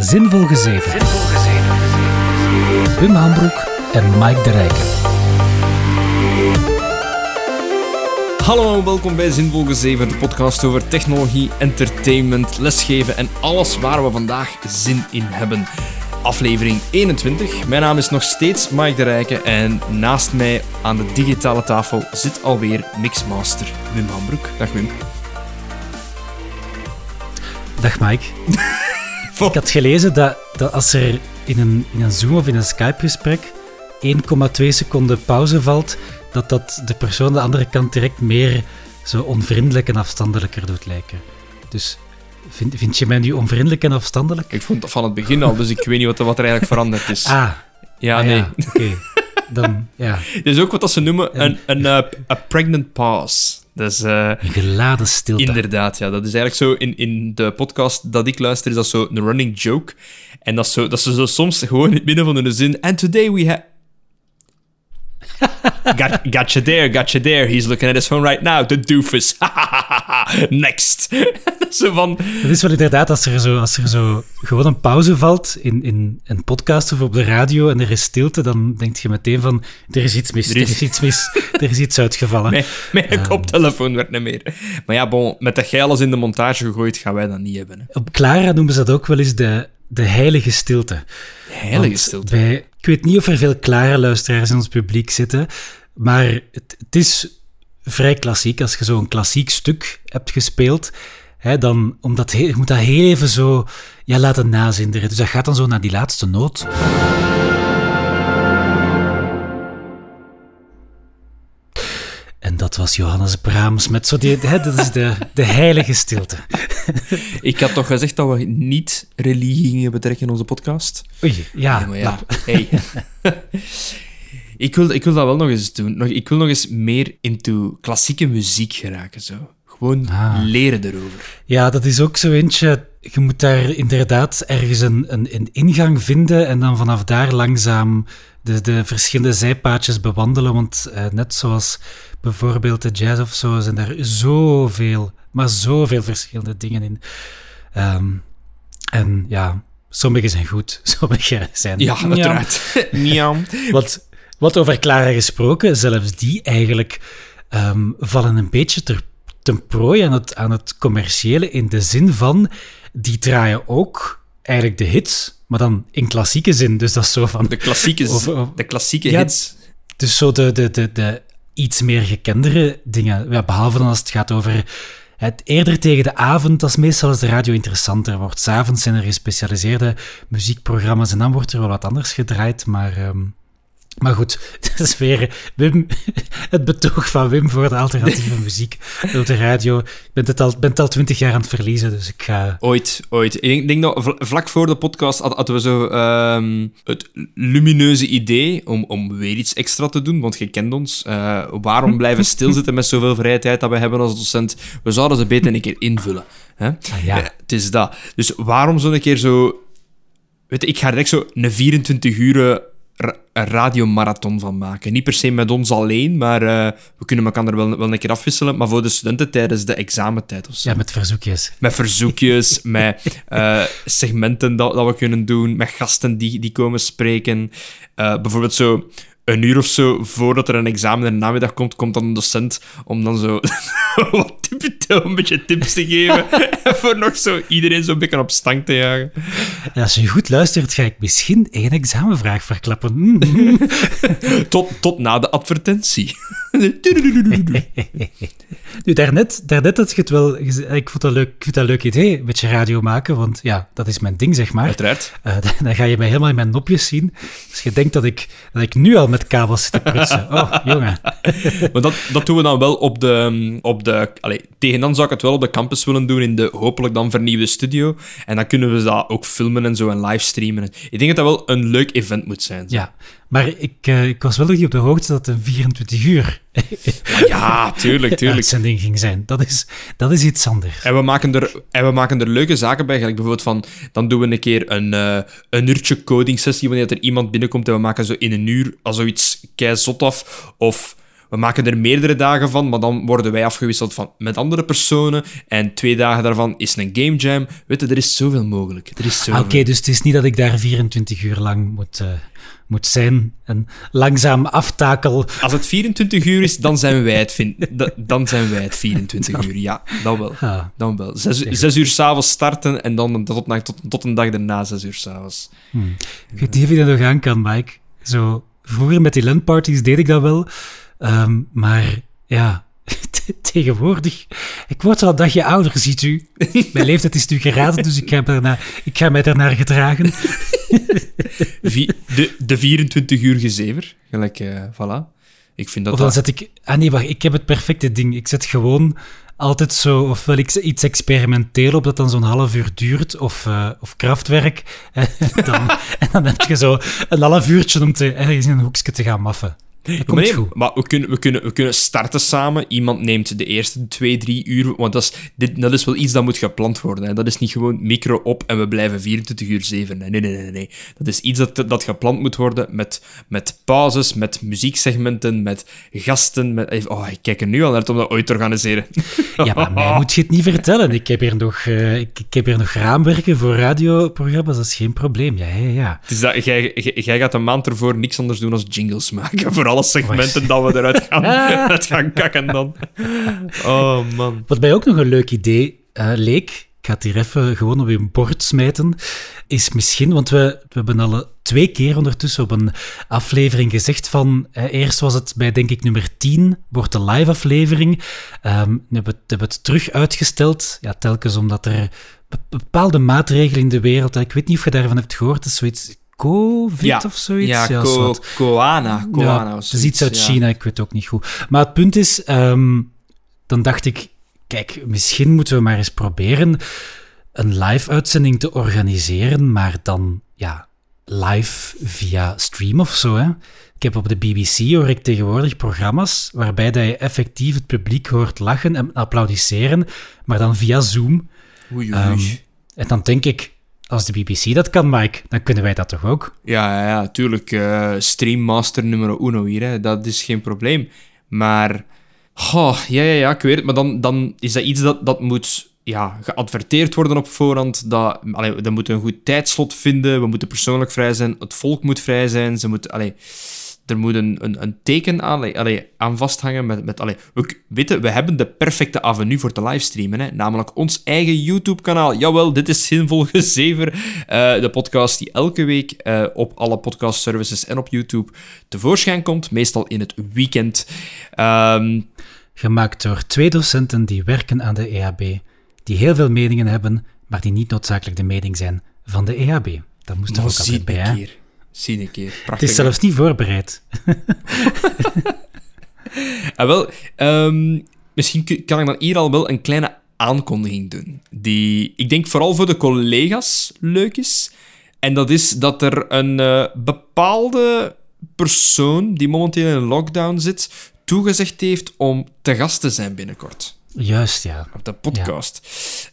Zinvol Gezeven. Wim Hambroek en Mike de Rijken. Hallo en welkom bij Zinvol Gezeven, de podcast over technologie, entertainment, lesgeven en alles waar we vandaag zin in hebben. Aflevering 21. Mijn naam is nog steeds Mike de Rijken en naast mij aan de digitale tafel zit alweer Mixmaster Wim Hambroek. Dag Wim. Dag Mike. Ik had gelezen dat, dat als er in een, in een Zoom of in een Skype-gesprek 1,2 seconden pauze valt, dat dat de persoon aan de andere kant direct meer zo onvriendelijk en afstandelijker doet lijken. Dus vind, vind je mij nu onvriendelijk en afstandelijk? Ik vond dat van het begin al, dus ik weet niet wat, er- wat er eigenlijk veranderd is. Ah, ja, ah nee. ja, oké. Dan, ja, Dit is ook wat ze noemen een, een eh, a pregnant pause. Dus een geladen stilte. Inderdaad, ja. Dat is eigenlijk zo in, in de podcast dat ik luister, is dat zo een running joke. En dat, zo, dat ze zo soms gewoon in het midden van hun zin. And today we have. got, got you there, got you there. He's looking at his phone right now. The doofus. Next. zo van. Het is wel inderdaad, als er zo, als er zo gewoon een pauze valt in, in een podcast of op de radio en er is stilte, dan denk je meteen van, er is iets mis, Er er is- iets mis, er is iets uitgevallen. Mijn, mijn koptelefoon werd niet meer. Maar ja, bon, met dat jij alles in de montage gegooid, gaan wij dat niet hebben. Hè. Op Clara noemen ze dat ook wel eens de, de heilige stilte. Heilige Want stilte. Bij, ik weet niet of er veel Clara-luisteraars in ons publiek zitten, maar het, het is vrij klassiek. Als je zo'n klassiek stuk hebt gespeeld, hè, dan omdat je moet dat heel even zo ja, laten nazinderen. Dus dat gaat dan zo naar die laatste noot. En dat was Johannes Brahms met zo die... Hè, dat is de, de heilige stilte. Ik had toch gezegd dat we niet religie gingen betrekken in onze podcast? Oei, ja. Ja, maar ja. nou, Hey. ik, wil, ik wil dat wel nog eens doen. Nog, ik wil nog eens meer into klassieke muziek geraken. Zo. Gewoon Ah. leren erover. Ja, dat is ook zo eentje. Je moet daar inderdaad ergens een, een, een ingang vinden en dan vanaf daar langzaam de, de verschillende zijpaadjes bewandelen. Want eh, net zoals bijvoorbeeld de jazz of zo, zijn daar zoveel, maar zoveel verschillende dingen in. Ehm, en ja, sommige zijn goed, sommige zijn... Ja, uiteraard. Miauw. Wat, wat over Clara gesproken, zelfs die eigenlijk ehm, vallen een beetje ter, ten prooi aan het, aan het commerciële in de zin van, die draaien ook eigenlijk de hits, maar dan in klassieke zin. Dus dat is zo van... De klassieke, Over- over- de klassieke Ja, hits. Dus zo de, de, de, de iets meer gekendere dingen. Behalve dan als het gaat over het eerder tegen de avond, dat is meestal als de radio interessanter wordt. S'avonds zijn er gespecialiseerde muziekprogramma's en dan wordt er wel wat anders gedraaid, maar... ehm, maar goed, is weer Wim, het betoog van Wim voor de alternatieve muziek op de radio. Ik ben het al, ben het al twintig jaar aan het verliezen, dus ik ga... Ooit, ooit. Ik denk, denk dat vl- vlak voor de podcast had- hadden we zo ehm, het lumineuze idee om, om weer iets extra te doen, want je kent ons. Eh, waarom blijven stilzitten met zoveel vrije tijd dat we hebben als docent? We zouden ze beter een keer invullen. Hè? Ah, ja. Eh, het is dat. Dus waarom zo een keer zo... Weet je, ik ga echt zo een 24 uur ra- radiomarathon van maken. Niet per se met ons alleen, maar eh, we kunnen elkaar er wel, wel een keer afwisselen. Maar voor de studenten tijdens de examentijd of zo. Ja, met verzoekjes. Met verzoekjes, met eh, segmenten dat, dat we kunnen doen, met gasten die, die komen spreken. Eh, bijvoorbeeld zo een uur of zo voordat er een examen in de namiddag komt, komt dan een docent om dan zo wat tippen, een beetje tips te geven. en voor nog zo iedereen zo'n beetje op stank te jagen. En als je goed luistert, ga ik misschien één examenvraag verklappen. Mhm. Tot, tot na de advertentie. Nu, daarnet, daarnet had je het wel... geze- Ik vond dat leuk, ik vind dat een leuk idee, een beetje radio maken, want ja, dat is mijn ding, zeg maar. Uiteraard. Eh, dan- dan ga je mij helemaal in mijn nopjes zien. Dus je denkt dat ik, dat ik nu al met kabels zit te prutsen. Oh, jongen. Maar dat, dat doen we dan wel op de... Op de allee, tegen dan zou ik het wel op de campus willen doen, in de hopelijk dan vernieuwde studio. En dan kunnen we dat ook filmen en zo en livestreamen. Ik denk dat dat wel een leuk event moet zijn. zo. Ja, maar ik, eh, ik was wel nog niet op de hoogte dat het een 24 uur Ja, tuurlijk, tuurlijk. uitzending ging zijn. Dat is, dat is iets anders. En we, maken er, en we maken er leuke zaken bij. Gelijk bijvoorbeeld van, dan doen we een keer een, eh, een uurtje coding sessie wanneer er iemand binnenkomt en we maken zo in een uur al zoiets kei zot af. Of we maken er meerdere dagen van, maar dan worden wij afgewisseld van, met andere personen. En twee dagen daarvan is een game jam. Weet je, er is zoveel mogelijk. Er is zoveel. Ah, Oké, dus het is niet dat ik daar 24 uur lang moet, uh, moet zijn en langzaam aftakel. Als het 24 uur is, dan zijn wij het, vind, dan zijn wij het 24 uur. Ja, dan wel. Dan wel. Zes, zes uur s'avonds starten en dan tot, tot, tot een dag daarna zes uur s'avonds. Hmm. Ik weet niet of je dat nog aan kan, Mike. Zo, vroeger met die landparties deed ik dat wel. Um, maar ja, tegenwoordig. Ik word al een dagje ouder, ziet u. Mijn leeftijd is nu geraden, dus ik ga, daarna, ik ga mij daarnaar gedragen. De, de 24 uur gezever, gelijk, uh, voilà. Ik vind dat of dan zet ik... Ah nee, wacht, ik heb het perfecte ding. Ik zet gewoon altijd zo, ofwel ik iets experimenteel op dat dan zo'n half uur duurt, of, uh, of krachtwerk. dan, en dan heb je zo een half uurtje om te, ergens in een hoekje te gaan maffen. Nee, maar we kunnen, we, kunnen, we kunnen starten samen. Iemand neemt de eerste twee, drie uur. Want dat is, dit, dat is wel iets dat moet gepland worden. Hè. Dat is niet gewoon micro op en we blijven 24 uur 7. Nee, nee, nee, nee. Dat is iets dat, dat gepland moet worden met, met pauzes, met muzieksegmenten, met gasten. Met, oh, ik kijk er nu al naar om dat ooit te organiseren. Ja, maar mij moet je het niet vertellen. Ik heb hier nog, uh, ik, ik, heb hier nog raamwerken voor radioprogramma's. Dat is geen probleem. Ja, ja, ja. Dus dat, jij, jij gaat een maand ervoor niks anders doen als jingles maken. Vooral alle segmenten dat we eruit gaan, uit gaan kakken dan. Oh, man. Wat mij ook nog een leuk idee uh, leek, ik ga het hier even gewoon op een bord smijten, is misschien, want we, we hebben al twee keer ondertussen op een aflevering gezegd van, eh, eerst was het bij denk ik nummer 10, wordt de live aflevering. Um, we hebben, hebben het terug uitgesteld, ja, telkens omdat er bepaalde maatregelen in de wereld, ik weet niet of je daarvan hebt gehoord, dat is zoiets COVID of zoiets. Ja, ja co Koana. Koana ja, het is iets uit China, ik weet ook niet goed. Maar het punt is, um, dan dacht ik, kijk, misschien moeten we maar eens proberen een live-uitzending te organiseren, maar dan, ja, live via stream of zo, hè. Ik heb op de BBC hoor ik tegenwoordig programma's waarbij dat je effectief het publiek hoort lachen en applaudisseren, maar dan via Zoom. Oei, oei. Um, en dan denk ik, als de BBC dat kan, Mike, dan kunnen wij dat toch ook? Ja, ja, tuurlijk. Uh, streammaster nummer uno hier, hè. dat is geen probleem. Maar, oh, ja, ja, ja, ik weet het. Maar dan, dan is dat iets dat, dat moet ja, geadverteerd worden op voorhand. Dat, allee, we moeten een goed tijdslot vinden. We moeten persoonlijk vrij zijn. Het volk moet vrij zijn. Ze moeten... Allee, er moet een, een, een teken aan, allee, aan vasthangen. Met, met, allee, we, weten, we hebben de perfecte avenue voor te livestreamen. Hè? Namelijk ons eigen YouTube-kanaal. Jawel, dit is Zinvol Gezever. Uh, de podcast die elke week uh, op alle podcast services en op YouTube tevoorschijn komt. Meestal in het weekend. Um, Gemaakt door twee docenten die werken aan de EHB. Die heel veel meningen hebben, maar die niet noodzakelijk de mening zijn van de EHB. Dat moest er ook altijd bij? Zie een keer. Prachtig, het is zelfs niet voorbereid. ah, wel, um, misschien kan ik dan hier al wel een kleine aankondiging doen. Die ik denk vooral voor de collega's leuk is. En dat is dat er een uh, bepaalde persoon die momenteel in een lockdown zit, toegezegd heeft om te gast te zijn binnenkort. Juist, ja. Op de podcast.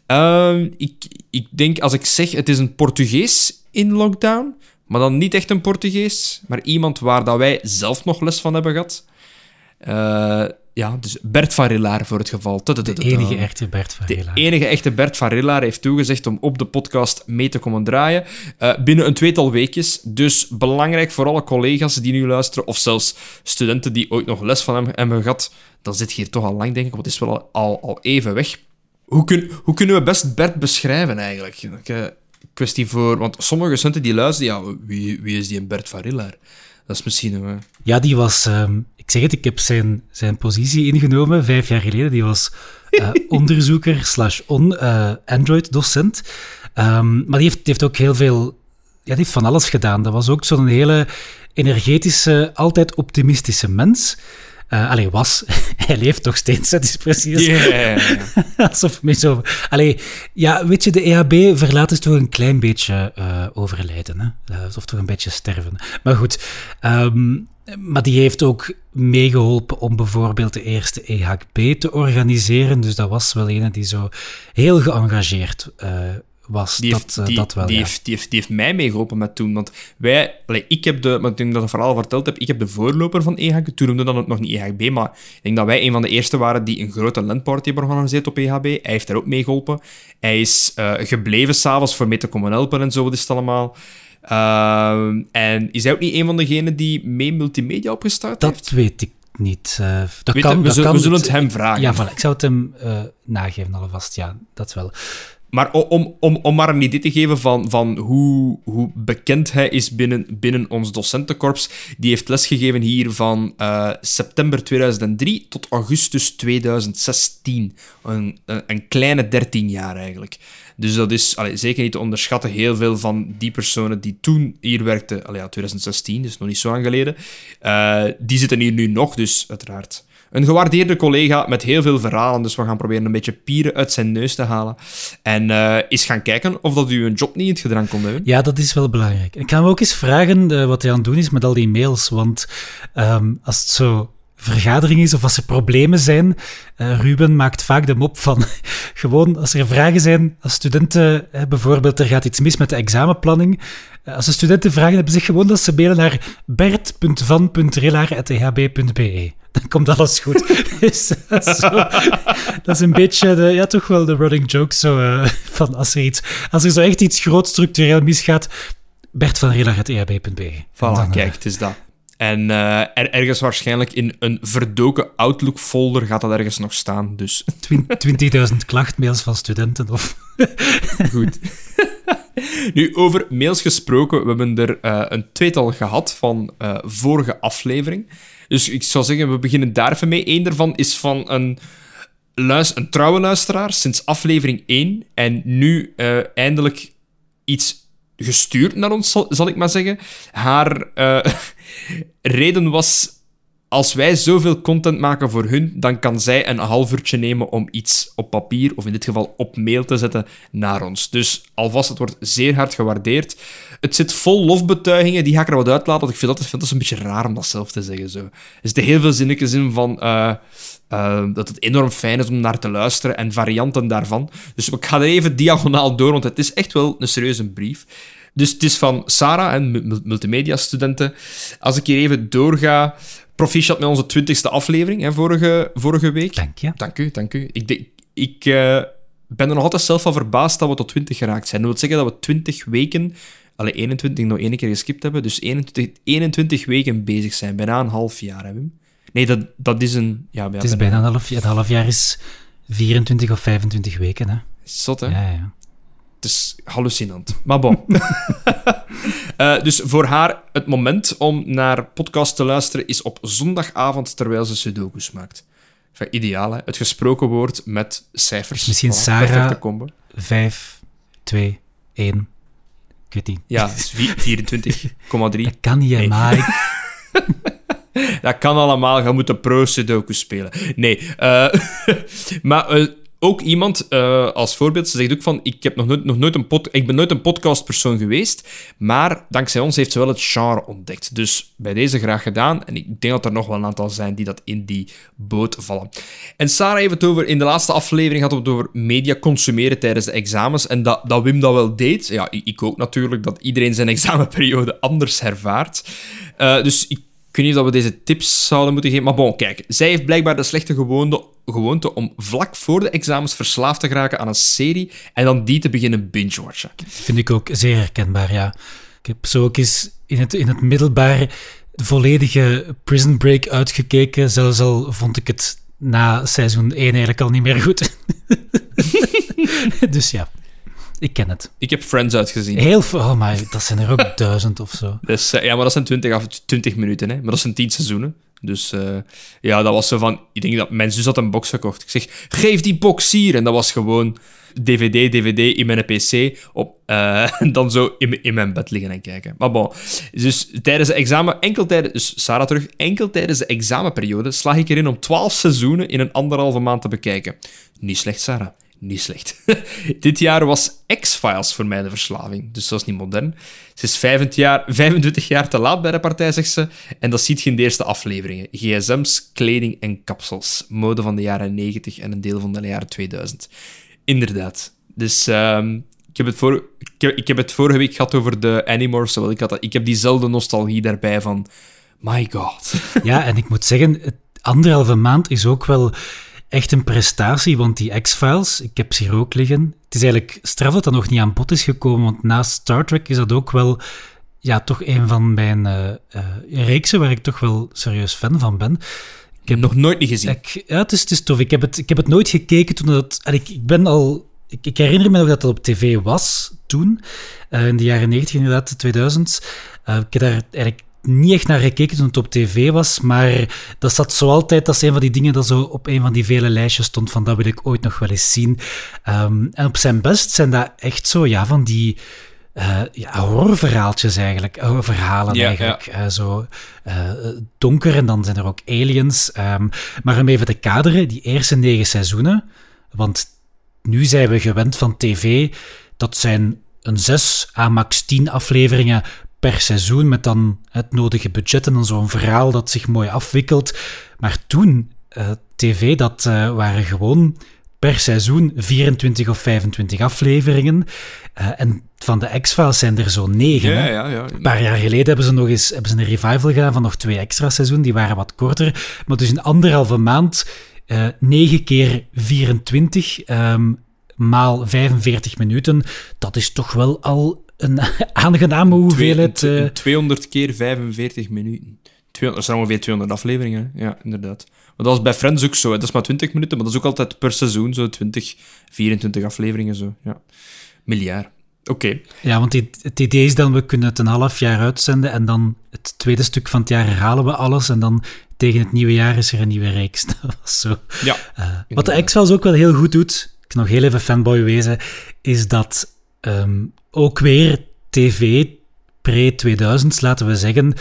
Ja. Uh, ik, ik denk, als ik zeg het is een Portugees in lockdown, maar dan niet echt een Portugees, maar iemand waar dat wij zelf nog les van hebben gehad. Uh, ja, dus Bert van Rillaar voor het geval. De enige echte Bert van Rillaar. De enige echte Bert van Rillaar heeft toegezegd om op de podcast mee te komen draaien. Uh, binnen een tweetal weekjes. Dus belangrijk voor alle collega's die nu luisteren, of zelfs studenten die ooit nog les van hem hebben gehad. Dan zit je hier toch al lang, denk ik, want het is wel al, al even weg. Hoe, kun, hoe kunnen we best Bert beschrijven eigenlijk? Uh, kwestie voor... Want sommige studenten die luisteren, ja, wie, wie is die een Bert van Rillaar? Dat is misschien... Uh... Ja, die was... Um, ik zeg het, ik heb zijn, zijn positie ingenomen vijf jaar geleden. Die was uh, onderzoeker slash uh, Android-docent. Um, maar die heeft, die heeft ook heel veel... Ja, die heeft van alles gedaan. Dat was ook zo'n hele energetische, altijd optimistische mens. Uh, allee, was. Hij leeft nog steeds, dat is precies. Yeah. Alsof me zo. Allee, ja, weet je, de EHB verlaat dus toch een klein beetje uh, overlijden. Hè? Uh, of toch een beetje sterven. Maar goed. Um, maar die heeft ook meegeholpen om bijvoorbeeld de eerste EHB te organiseren. Dus dat was wel een die zo heel geëngageerd was. Die heeft, dat, uh, die, dat wel, die, ja. heeft, die, heeft, die heeft mij meegeholpen met toen. Want wij, allee, ik heb de, maar ik denk dat ik het verhaal verteld heb, ik heb de voorloper van EHB. Toen noemde dat nog niet EHB, maar ik denk dat wij een van de eerste waren die een grote landparty hebben georganiseerd op EHB. Hij heeft daar ook mee geholpen. Hij is uh, gebleven s'avonds voor mee te komen helpen en zo, wat is het allemaal. Uh, en is hij ook niet een van degenen die mee multimedia opgestart dat heeft? Dat weet ik niet. Uh, dat weet kan, we, dat zullen, kan we zullen het hem vragen. Ja, voilà, ik zou het hem uh, nageven alvast. Ja, dat wel. Maar om, om, om maar een idee te geven van, van hoe, hoe bekend hij is binnen, binnen ons docentenkorps, die heeft lesgegeven hier van uh, september 2003 tot augustus 2016. Een, een, kleine 13 jaar eigenlijk. Dus dat is allee, zeker niet te onderschatten. Heel veel van die personen die toen hier werkten, allee, ja, 2016, dus nog niet zo lang geleden, uh, die zitten hier nu nog, dus uiteraard een gewaardeerde collega met heel veel verhalen. Dus we gaan proberen een beetje pieren uit zijn neus te halen. En uh, eens gaan kijken of dat u een job niet in het gedrang kon hebben. Ja, dat is wel belangrijk. Ik ga hem ook eens vragen uh, wat hij aan het doen is met al die mails. Want um, als het zo vergadering is of als er problemen zijn. Uh, Ruben maakt vaak de mop van gewoon als er vragen zijn, als studenten uh, bijvoorbeeld er gaat iets mis met de examenplanning. Uh, als de studenten vragen hebben, zeg gewoon dat ze mailen naar bert.van.rillaar.ehb.be. Dan komt alles goed. dus, zo, dat is een beetje, de, ja, toch wel de running joke zo, van als er, iets, als er zo echt iets groot structureel misgaat, Bert van Rillaar.ehb.be. Voilà, dan, kijk, het is dat. En uh, er, ergens waarschijnlijk in een verdoken Outlook-folder gaat dat ergens nog staan. Dus. 20.000 klachtmails van studenten of. Goed. nu, over mails gesproken, we hebben er uh, een tweetal gehad van uh, vorige aflevering. Dus ik zou zeggen, we beginnen daar even mee. Eén daarvan is van een, luister, een trouwe luisteraar sinds aflevering 1. En nu eindelijk iets gestuurd naar ons, zal, ik maar zeggen. Haar uh, reden was: als wij zoveel content maken voor hun, dan kan zij een half uurtje nemen om iets op papier, of in dit geval op mail te zetten, naar ons. Dus alvast, het wordt zeer hard gewaardeerd. Het zit vol lofbetuigingen, die ga ik er wat uitlaten, want ik vind dat, vind dat een beetje raar om dat zelf te zeggen. Zo. Er zitten heel veel zinnetjes in van... Uh, uh, dat het enorm fijn is om naar te luisteren en varianten daarvan. Dus ik ga er even diagonaal door, want het is echt wel een serieuze brief. Dus het is van Sarah, en multimedia-studenten. Als ik hier even doorga... Proficiat met onze twintigste aflevering, hè, vorige, vorige week. Dank je. Dank u, dank u. Ik, ik, ik uh, ben er nog altijd zelf van verbaasd dat we tot 20 geraakt zijn. Dat wil zeggen dat we 20 weken... Alle 21 nog één keer geskipt hebben, dus 21, 21 weken bezig zijn. Bijna een half jaar, Wim? Nee, dat, dat is een... Ja, het is bijna een half jaar. Het half jaar is 24 of 25 weken, hè. Zot, hè? Ja, ja. Het is hallucinant. Maar bon. uh, dus voor haar, het moment om naar podcast te luisteren is op zondagavond terwijl ze sudokus maakt. Enfin, ideaal, hè? Het gesproken woord met cijfers. Misschien voilà, Sarah 5, 2, 1. Ik weet niet. Ja, 24,3. Dat kan niet, nee. maar ik... Dat kan allemaal. Je moet de pro-sudoku spelen. Nee. Uh, maar uh, ook iemand, uh, als voorbeeld, ze zegt ook van, ik, heb nog nooit, nog nooit een pod, ik ben nooit een podcastpersoon geweest, maar dankzij ons heeft ze wel het genre ontdekt. Dus bij deze graag gedaan. En ik denk dat er nog wel een aantal zijn die dat in die boot vallen. En Sarah heeft het over, in de laatste aflevering had het over media consumeren tijdens de examens. En dat, dat Wim dat wel deed, ja, ik ook natuurlijk, dat iedereen zijn examenperiode anders ervaart. Dus ik ik weet niet of we deze tips zouden moeten geven. Maar bon, kijk. Zij heeft blijkbaar de slechte gewoonte, gewoonte om vlak voor de examens verslaafd te geraken aan een serie en dan die te beginnen binge-watchen. Vind ik ook zeer herkenbaar, ja. Ik heb zo ook eens in het, in het middelbaar de volledige Prison Break uitgekeken. Zelfs al vond ik het na seizoen 1 eigenlijk al niet meer goed. dus ja. Ik ken het. Ik heb Friends uitgezien. Heel veel. Oh, maar dat zijn er ook duizend of zo. Dus, uh, ja, maar dat zijn 20, af, 20 minuten, hè. Maar dat zijn 10 seizoenen. Dus uh, ja, dat was zo van... Ik denk dat mijn zus had een box gekocht. Ik zeg, geef die box hier. En dat was gewoon DVD, DVD in mijn PC. Op, uh, en dan zo in, in mijn bed liggen en kijken. Maar bon. Dus tijdens de examen... Enkel tijdens... Dus Sarah terug. Enkel tijdens de examenperiode slag ik erin om 12 seizoenen in een anderhalve maand te bekijken. Niet slecht, Sarah niet slecht. Dit jaar was X-Files voor mij de verslaving, dus dat is niet modern. Ze is 25 jaar, 25 jaar te laat bij de partij, zegt ze, en dat ziet je in de eerste afleveringen. GSM's, kleding en kapsels. Mode van de jaren 90 en een deel van de jaren 2000. Inderdaad. Dus um, Ik heb, het voor, ik, heb, het vorige week gehad over de Animorphs. Ik, had ik heb diezelfde nostalgie daarbij van... My god. Ja, en ik moet zeggen, anderhalve maand is ook wel echt een prestatie, want die X-Files, ik heb ze hier ook liggen. Het is eigenlijk straf dat dat nog niet aan bod is gekomen, want naast Star Trek is dat ook wel ja, toch een van mijn uh, uh, reeksen waar ik toch wel serieus fan van ben. Ik heb nog nooit niet gezien. Ik, ja, het is, het is tof. Ik heb het, ik heb het nooit gekeken toen het... Ik, ik ben al... Ik, ik, herinner me nog dat het op tv was toen, uh, in de jaren 90 inderdaad, de 2000. ik heb daar eigenlijk niet echt naar gekeken toen het op tv was, maar dat zat zo altijd, dat is een van die dingen dat zo op een van die vele lijstjes stond van dat wil ik ooit nog wel eens zien. Um, en op zijn best zijn dat echt zo, ja, van die uh, ja, horrorverhaaltjes eigenlijk, horrorverhalen ja, eigenlijk. Ja. Uh, zo donker en dan zijn er ook aliens. Um, maar om even te kaderen, die eerste negen seizoenen, want nu zijn we gewend van tv, dat zijn een zes à max tien afleveringen per seizoen met dan het nodige budget en dan zo'n verhaal dat zich mooi afwikkelt. Maar toen, uh, tv, dat uh, waren gewoon per seizoen 24 of 25 afleveringen. Uh, en van de X-Files zijn er zo negen. Ja, ja, ja, Een paar jaar geleden hebben ze nog eens hebben ze een revival gedaan van nog twee extra seizoenen. Die waren wat korter. Maar dus in anderhalve maand, uh, 9 keer 24 um, ehm, maal 45 minuten. Dat is toch wel al een aangename hoeveelheid. Uh... 200 keer 45 minuten. 200, dat zijn ongeveer 200 afleveringen, ja, inderdaad. Maar dat was bij Friends ook zo. Dat is maar 20 minuten, maar dat is ook altijd per seizoen zo 20, 24 afleveringen zo. Ja. Miljard. Oké. Ja, want het idee is dan, we kunnen het een half jaar uitzenden en dan het tweede stuk van het jaar herhalen we alles en dan tegen het nieuwe jaar is er een nieuwe reeks. Dat was zo. Ja. Uh, wat de X-Files ook wel heel goed doet, ik nog heel even fanboy wezen, is dat um, ook weer tv pre-2000s, laten we zeggen,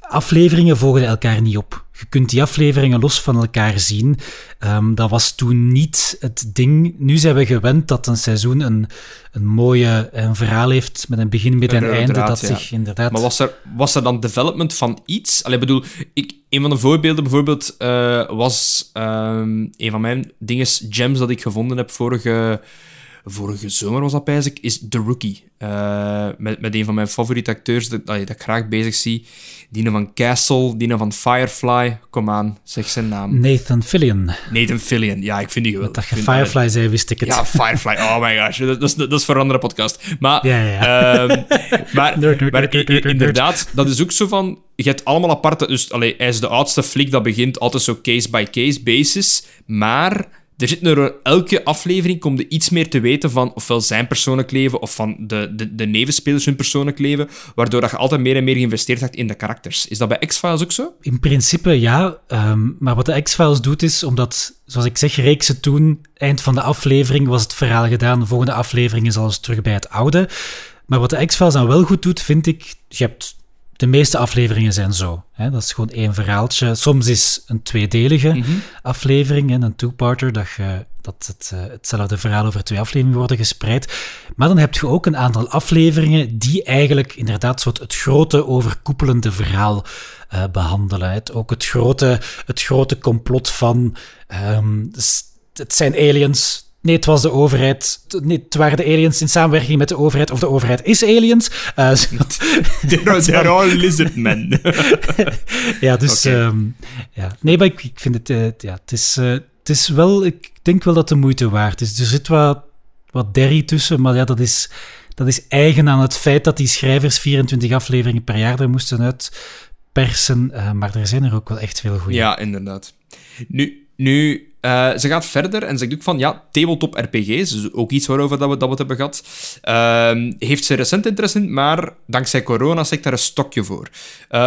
afleveringen volgen elkaar niet op. Je kunt die afleveringen los van elkaar zien. Um, dat was toen niet het ding. Nu zijn we gewend dat een seizoen een, een mooie een verhaal heeft met een begin, midden en einde. Dat ja. zich inderdaad... Maar was er, was er dan development van iets? Allee, bedoel, ik, een van de voorbeelden bijvoorbeeld uh, was um, een van mijn dingen, gems dat ik gevonden heb vorige vorige zomer was dat is The Rookie. Uh, met, met een van mijn favoriete acteurs dat, dat ik graag bezig zie. Die van Castle, die van Firefly. Kom aan, zeg zijn naam. Nathan Fillion. Nathan Fillion, ja, ik vind die geweldig. Dat je Firefly zei, wist ik het. Ja, Firefly, oh my gosh. Dat, dat, is, dat is voor een andere podcast. Maar, ja, ja. Um, maar, maar inderdaad, dat is ook zo van... Je hebt allemaal aparte... Dus allee, hij is de oudste flik, dat begint altijd zo case-by-case -case basis. Maar er zit er elke aflevering komt er iets meer te weten van ofwel zijn persoonlijk leven of van de, de, de nevenspelers hun persoonlijk leven, waardoor dat je altijd meer en meer geïnvesteerd hebt in de karakters. Is dat bij X-Files ook zo? In principe ja, um, maar wat de X-Files doet is, omdat, zoals ik zeg, reeksen toen, eind van de aflevering was het verhaal gedaan, de volgende aflevering is alles terug bij het oude. Maar wat de X-Files dan wel goed doet, vind ik, je hebt de meeste afleveringen zijn zo. Hè? Dat is gewoon één verhaaltje. Soms is een tweedelige mm -hmm. aflevering, een two-parter, dat, je, dat het, uh, hetzelfde verhaal over twee afleveringen worden gespreid. Maar dan heb je ook een aantal afleveringen die eigenlijk inderdaad soort het grote overkoepelende verhaal uh, behandelen. Het, ook het grote, het grote complot van um, het zijn aliens, Nee, het was de overheid. Nee, het waren de aliens in samenwerking met de overheid. Of de overheid is aliens. Uh, they're, they're all lizard men. ja, dus... Okay. Um, ja. Nee, maar ik, ik vind het... Uh, ja, het, is, uh, het is wel... Ik denk wel dat de moeite waard is. Er zit wat, wat derry tussen, maar ja, dat is, dat is eigen aan het feit dat die schrijvers 24 afleveringen per jaar er moesten uitpersen. maar er zijn er ook wel echt veel goede. Ja, inderdaad. Nu, nu uh, ze gaat verder en zegt ook van, ja, tabletop RPG's, dus ook iets waarover dat we, dat we hebben gehad, uh, heeft ze recent interesse in, maar dankzij corona zegt daar een stokje voor. Uh,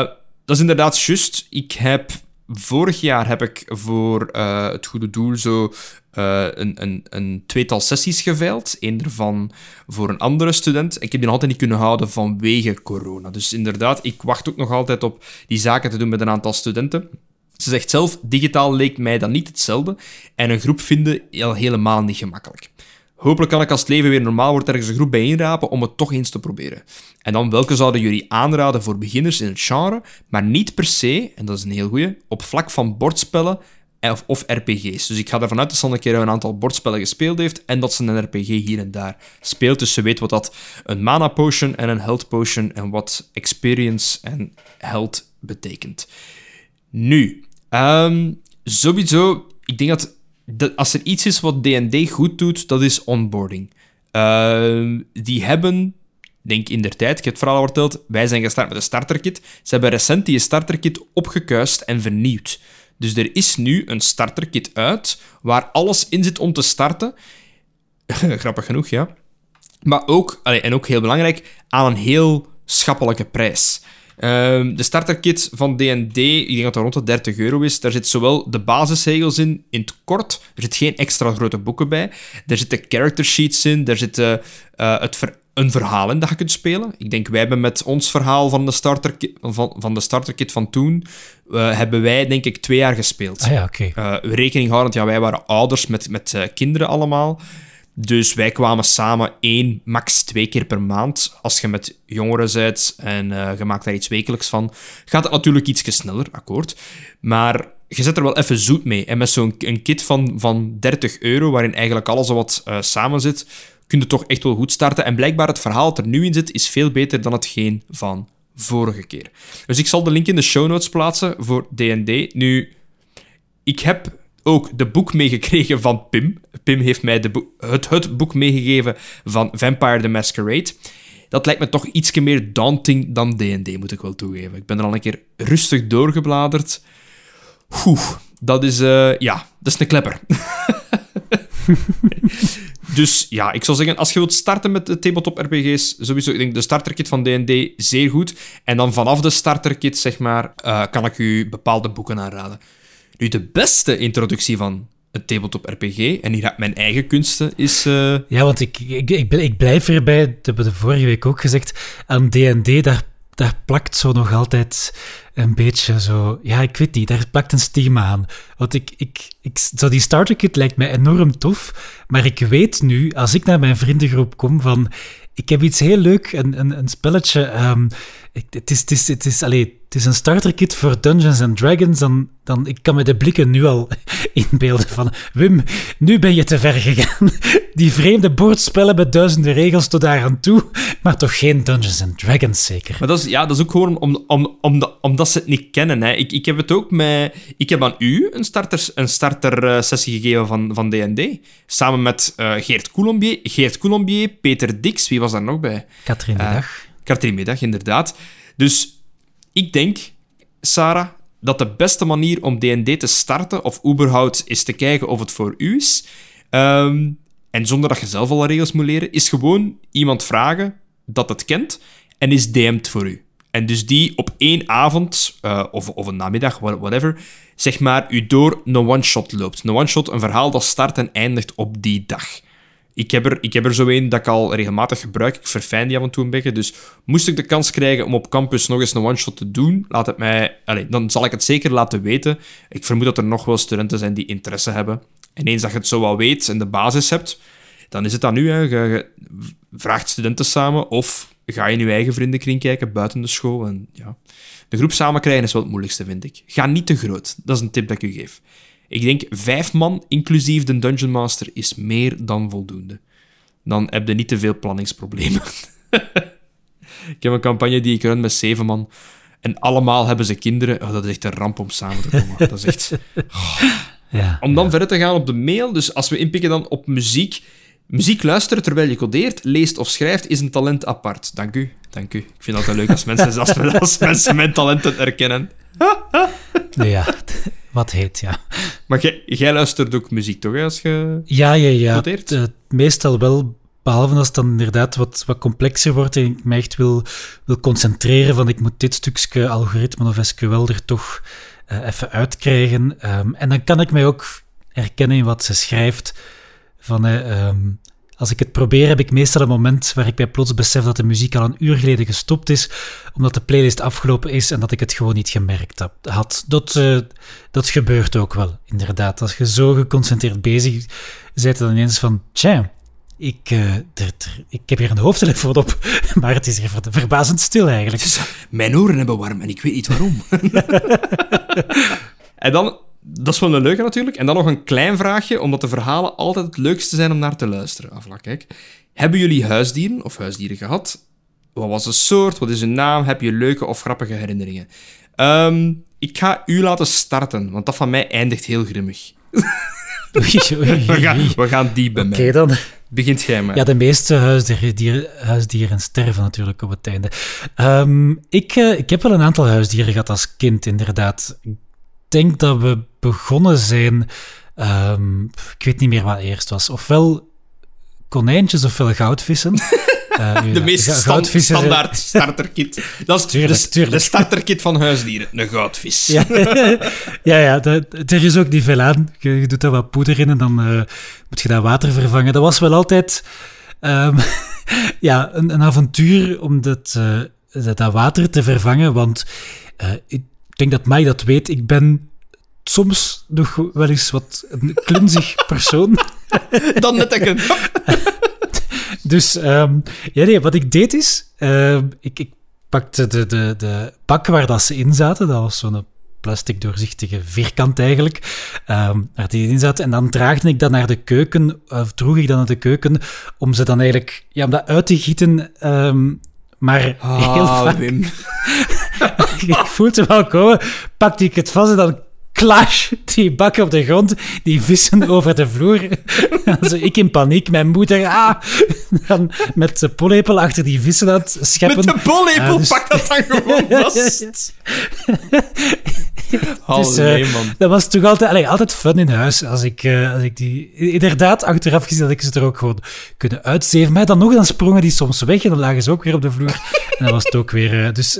dat is inderdaad juist. Ik heb... Vorig jaar heb ik voor het goede doel zo een, een, een tweetal sessies geveild. Eén ervan voor een andere student. Ik heb die altijd niet kunnen houden vanwege corona. Dus inderdaad, ik wacht ook nog altijd op die zaken te doen met een aantal studenten. Ze zegt zelf, digitaal leek mij dan niet hetzelfde en een groep vinden al helemaal niet gemakkelijk. Hopelijk kan ik als het leven weer normaal wordt ergens een groep bijeenrapen om het toch eens te proberen. En dan welke zouden jullie aanraden voor beginners in het genre, maar niet per se, en dat is een heel goeie, op vlak van bordspellen of, of RPG's. Dus ik ga ervan uit dat ze een keer een aantal bordspellen gespeeld heeft en dat ze een RPG hier en daar speelt. Dus ze weet wat dat een mana potion en een health potion en wat experience en health betekent. Nu, ehm, sowieso, ik denk dat, dat als er iets is wat D&D goed doet, dat is onboarding. Ehm, die hebben denk in der tijd, ik heb het verhaal al verteld, wij zijn gestart met een starterkit. Ze hebben recent die starterkit opgekuist en vernieuwd. Dus er is nu een starterkit uit, waar alles in zit om te starten. Grappig genoeg, ja. Maar ook, en ook heel belangrijk, aan een heel schappelijke prijs. Ehm, de starterkit van D&D, ik denk dat dat rond de 30 euro is. Daar zit zowel de basisregels in, in het kort. Er zitten geen extra grote boeken bij. Daar zitten character sheets in. Daar zit uh, het ver een verhaal in dat je kunt spelen. Ik denk, wij hebben met ons verhaal van de starterkit van, van, de starterkit van toen, uh, hebben wij denk ik twee jaar gespeeld. Ah ja, oké. Okay. Uh, rekening houdend, ja, wij waren ouders met, met kinderen allemaal. Dus wij kwamen samen één, max twee keer per maand. Als je met jongeren bent en je maakt daar iets wekelijks van, gaat het natuurlijk iets sneller, akkoord. Maar je zet er wel even zoet mee. En met zo'n kit van, van 30 euro, waarin eigenlijk alles wat samen zit, kun je toch echt wel goed starten. En blijkbaar het verhaal er nu in zit, is veel beter dan hetgeen van vorige keer. Dus ik zal de link in de show notes plaatsen voor D&D. Nu, ik heb ook de boek meegekregen van Pim. Pim heeft mij de het, het boek meegegeven van Vampire the Masquerade. Dat lijkt me toch iets meer daunting dan D&D, moet ik wel toegeven. Ik ben er al een keer rustig doorgebladerd. Oeh, dat is... Uh, ja, dat is een klepper. Dus ja, ik zou zeggen, als je wilt starten met de tabletop RPG's, sowieso, ik denk de starterkit van D&D zeer goed. En dan vanaf de starterkit, zeg maar, uh, kan ik u bepaalde boeken aanraden. Nu, de beste introductie van een tabletop RPG, en hier mijn eigen kunsten, is... Uh... Ja, want ik, ik, ik, blijf erbij, dat hebben we de vorige week ook gezegd, aan D&D, daar, daar plakt zo nog altijd een beetje zo... Ja, ik weet niet, daar plakt een stigma aan. Want ik, ik, ik, zo die starterkit lijkt mij enorm tof, maar ik weet nu, als ik naar mijn vriendengroep kom, van... Ik heb iets heel leuk, een, een, een spelletje... Um, het is, het is, het is, het is een starterkit voor Dungeons and Dragons. Dan, dan, ik kan me de blikken nu al inbeelden van... Wim, nu ben je te ver gegaan. Die vreemde bordspellen met duizenden regels tot daar aan toe. Maar toch geen Dungeons and Dragons, zeker. Maar dat is, ja, dat is ook gewoon om, om, om, omdat ze het niet kennen. Hè. Ik, ik heb het ook met... Ik heb aan u een starter, een starter sessie gegeven van, van D&D. Samen met uh, Geert Coulombier, Geert Coulombier, Peter Dix. Wie was daar nog bij? Katrien Middag. Uh, Katrien Middag, inderdaad. Dus ik denk, Sarah, dat de beste manier om D&D te starten, of überhaupt is te kijken of het voor u is, um, en zonder dat je zelf alle regels moet leren, is gewoon iemand vragen dat het kent en is DM'd voor u. En dus die op één avond, uh, of, of een namiddag, whatever, zeg maar, u door een one-shot loopt. Een one-shot, een verhaal dat start en eindigt op die dag. Ik heb, er, ik heb er zo een dat ik al regelmatig gebruik. Ik verfijn die af en toe een beetje. Dus moest ik de kans krijgen om op campus nog eens een one-shot te doen, laat het mij, allez, dan zal ik het zeker laten weten. Ik vermoed dat er nog wel studenten zijn die interesse hebben. En eens dat je het zo wel weet en de basis hebt, dan is het dan nu. Hè. Je, vraagt studenten samen of ga je in je eigen vriendenkring kijken buiten de school. En, ja. De groep samen krijgen is wel het moeilijkste, vind ik. Ga niet te groot. Dat is een tip dat ik u geef. Ik denk vijf man, inclusief de Dungeon Master, is meer dan voldoende. Dan heb je niet te veel planningsproblemen. ik heb een campagne die ik run met zeven man. En allemaal hebben ze kinderen. Oh, dat is echt een ramp om samen te komen. Dat is echt... Ja, om dan verder te gaan op de mail. Dus als we inpikken dan op muziek. Muziek luisteren terwijl je codeert, leest of schrijft is een talent apart. Dank u, dank u. Ik vind het altijd leuk als mensen, als, als mensen mijn talenten erkennen. ja, wat heet, ja. Maar jij, luistert ook muziek, toch, als je Ja, ja, ja. Uh, meestal wel, behalve als het dan inderdaad wat, wat complexer wordt en ik me echt wil, wil concentreren van ik moet dit stukje algoritme of SQL er toch uh, even uitkrijgen. Um, en dan kan ik mij ook herkennen in wat ze schrijft. Van, uh, um, als ik het probeer, heb ik meestal een moment waar ik mij plots besef dat de muziek al een uur geleden gestopt is, omdat de playlist afgelopen is en dat ik het gewoon niet gemerkt had. Dat, uh, dat gebeurt ook wel, inderdaad. Als je zo geconcentreerd bezig bent, dan ineens van, tja, ik, uh, er, ik heb hier een hoofdtelefoon op, maar het is hier verbazend stil eigenlijk. mijn oren hebben warm en ik weet niet waarom. en dan dat is wel een leuke natuurlijk. En dan nog een klein vraagje, omdat de verhalen altijd het leukste zijn om naar te luisteren. Afla, kijk. Hebben jullie huisdieren of huisdieren gehad? Wat was de soort? Wat is hun naam? Heb je leuke of grappige herinneringen? Ehm, ik ga u laten starten, want dat van mij eindigt heel grimmig. We gaan, we gaan die bij Oké mij. dan. Begint jij maar. Ja, de meeste huisdieren, dieren- huisdieren sterven natuurlijk op het einde. Ehm, ik, eh, ik heb wel een aantal huisdieren gehad als kind, inderdaad. Ik denk dat we begonnen zijn... ehm, ik weet niet meer wat eerst was. Ofwel konijntjes ofwel goudvissen. Eh, De meest eh, standaard starterkit. Dat is Tuurlijk, de, tuurlijk. de starterkit van huisdieren. Een goudvis. Ja, ja, ja dat- er is ook niet veel aan. Je, je doet daar wat poeder in en dan eh, moet je dat water vervangen. Dat was wel altijd ehm, ja, een, een avontuur om dat, dat, dat water te vervangen. Want ik denk dat Mai dat weet. Ik ben soms nog wel eens wat een klunzig persoon. Dan net een... Dus ehm, ja, nee, wat ik deed is, ehm, ik, ik pakte de, de, de bak waar dat ze in zaten, dat was zo'n plastic doorzichtige vierkant eigenlijk, ehm, waar die in zaten, en dan draagde ik dat naar de keuken, of droeg ik dat naar de keuken, om ze dan eigenlijk, ja, om dat uit te gieten, maar heel Ah, vaak, Je voelt hem wel komen, pakte ik het vast en dan clash, die bak op de grond, die vissen over de vloer. Also, ik in paniek, mijn moeder, ah, dan met de pollepel achter die vissen aan het scheppen. Met de bollepel Ah, dus- pak dat dan gewoon vast. Dus, man. Dat was toch altijd, allee, altijd fun in huis. Als ik, eh, als ik die... Inderdaad, achteraf gezien had ik ze er ook gewoon kunnen uitzeven. Maar dan nog, dan sprongen die soms weg en dan lagen ze ook weer op de vloer. En dan was het ook weer... eh, dus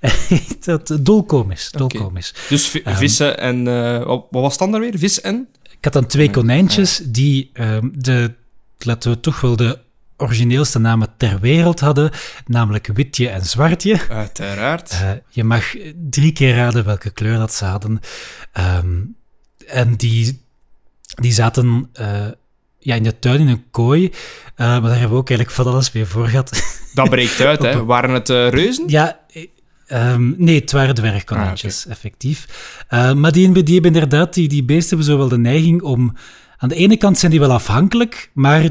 dat, dolkomisch, dolkomisch. Dus vi- Ehm. Vissen en... eh, wat wat was dan daar weer? Vis en? Ik had dan twee konijntjes die ehm, de, laten we toch wel de origineelste namen ter wereld hadden, namelijk Witje en Zwartje. Uiteraard. Eh, je mag drie keer raden welke kleur dat ze hadden. Ehm, en die, die zaten eh, ja, in de tuin in een kooi, maar daar hebben we ook eigenlijk van alles mee voor gehad. Dat breekt uit, hè. Waren het reuzen? Ja, eh, ehm, nee, het waren dwergkonijntjes, effectief. Eh, maar die, die hebben inderdaad, die, die beesten hebben zo wel de neiging om... Aan de ene kant zijn die wel afhankelijk, maar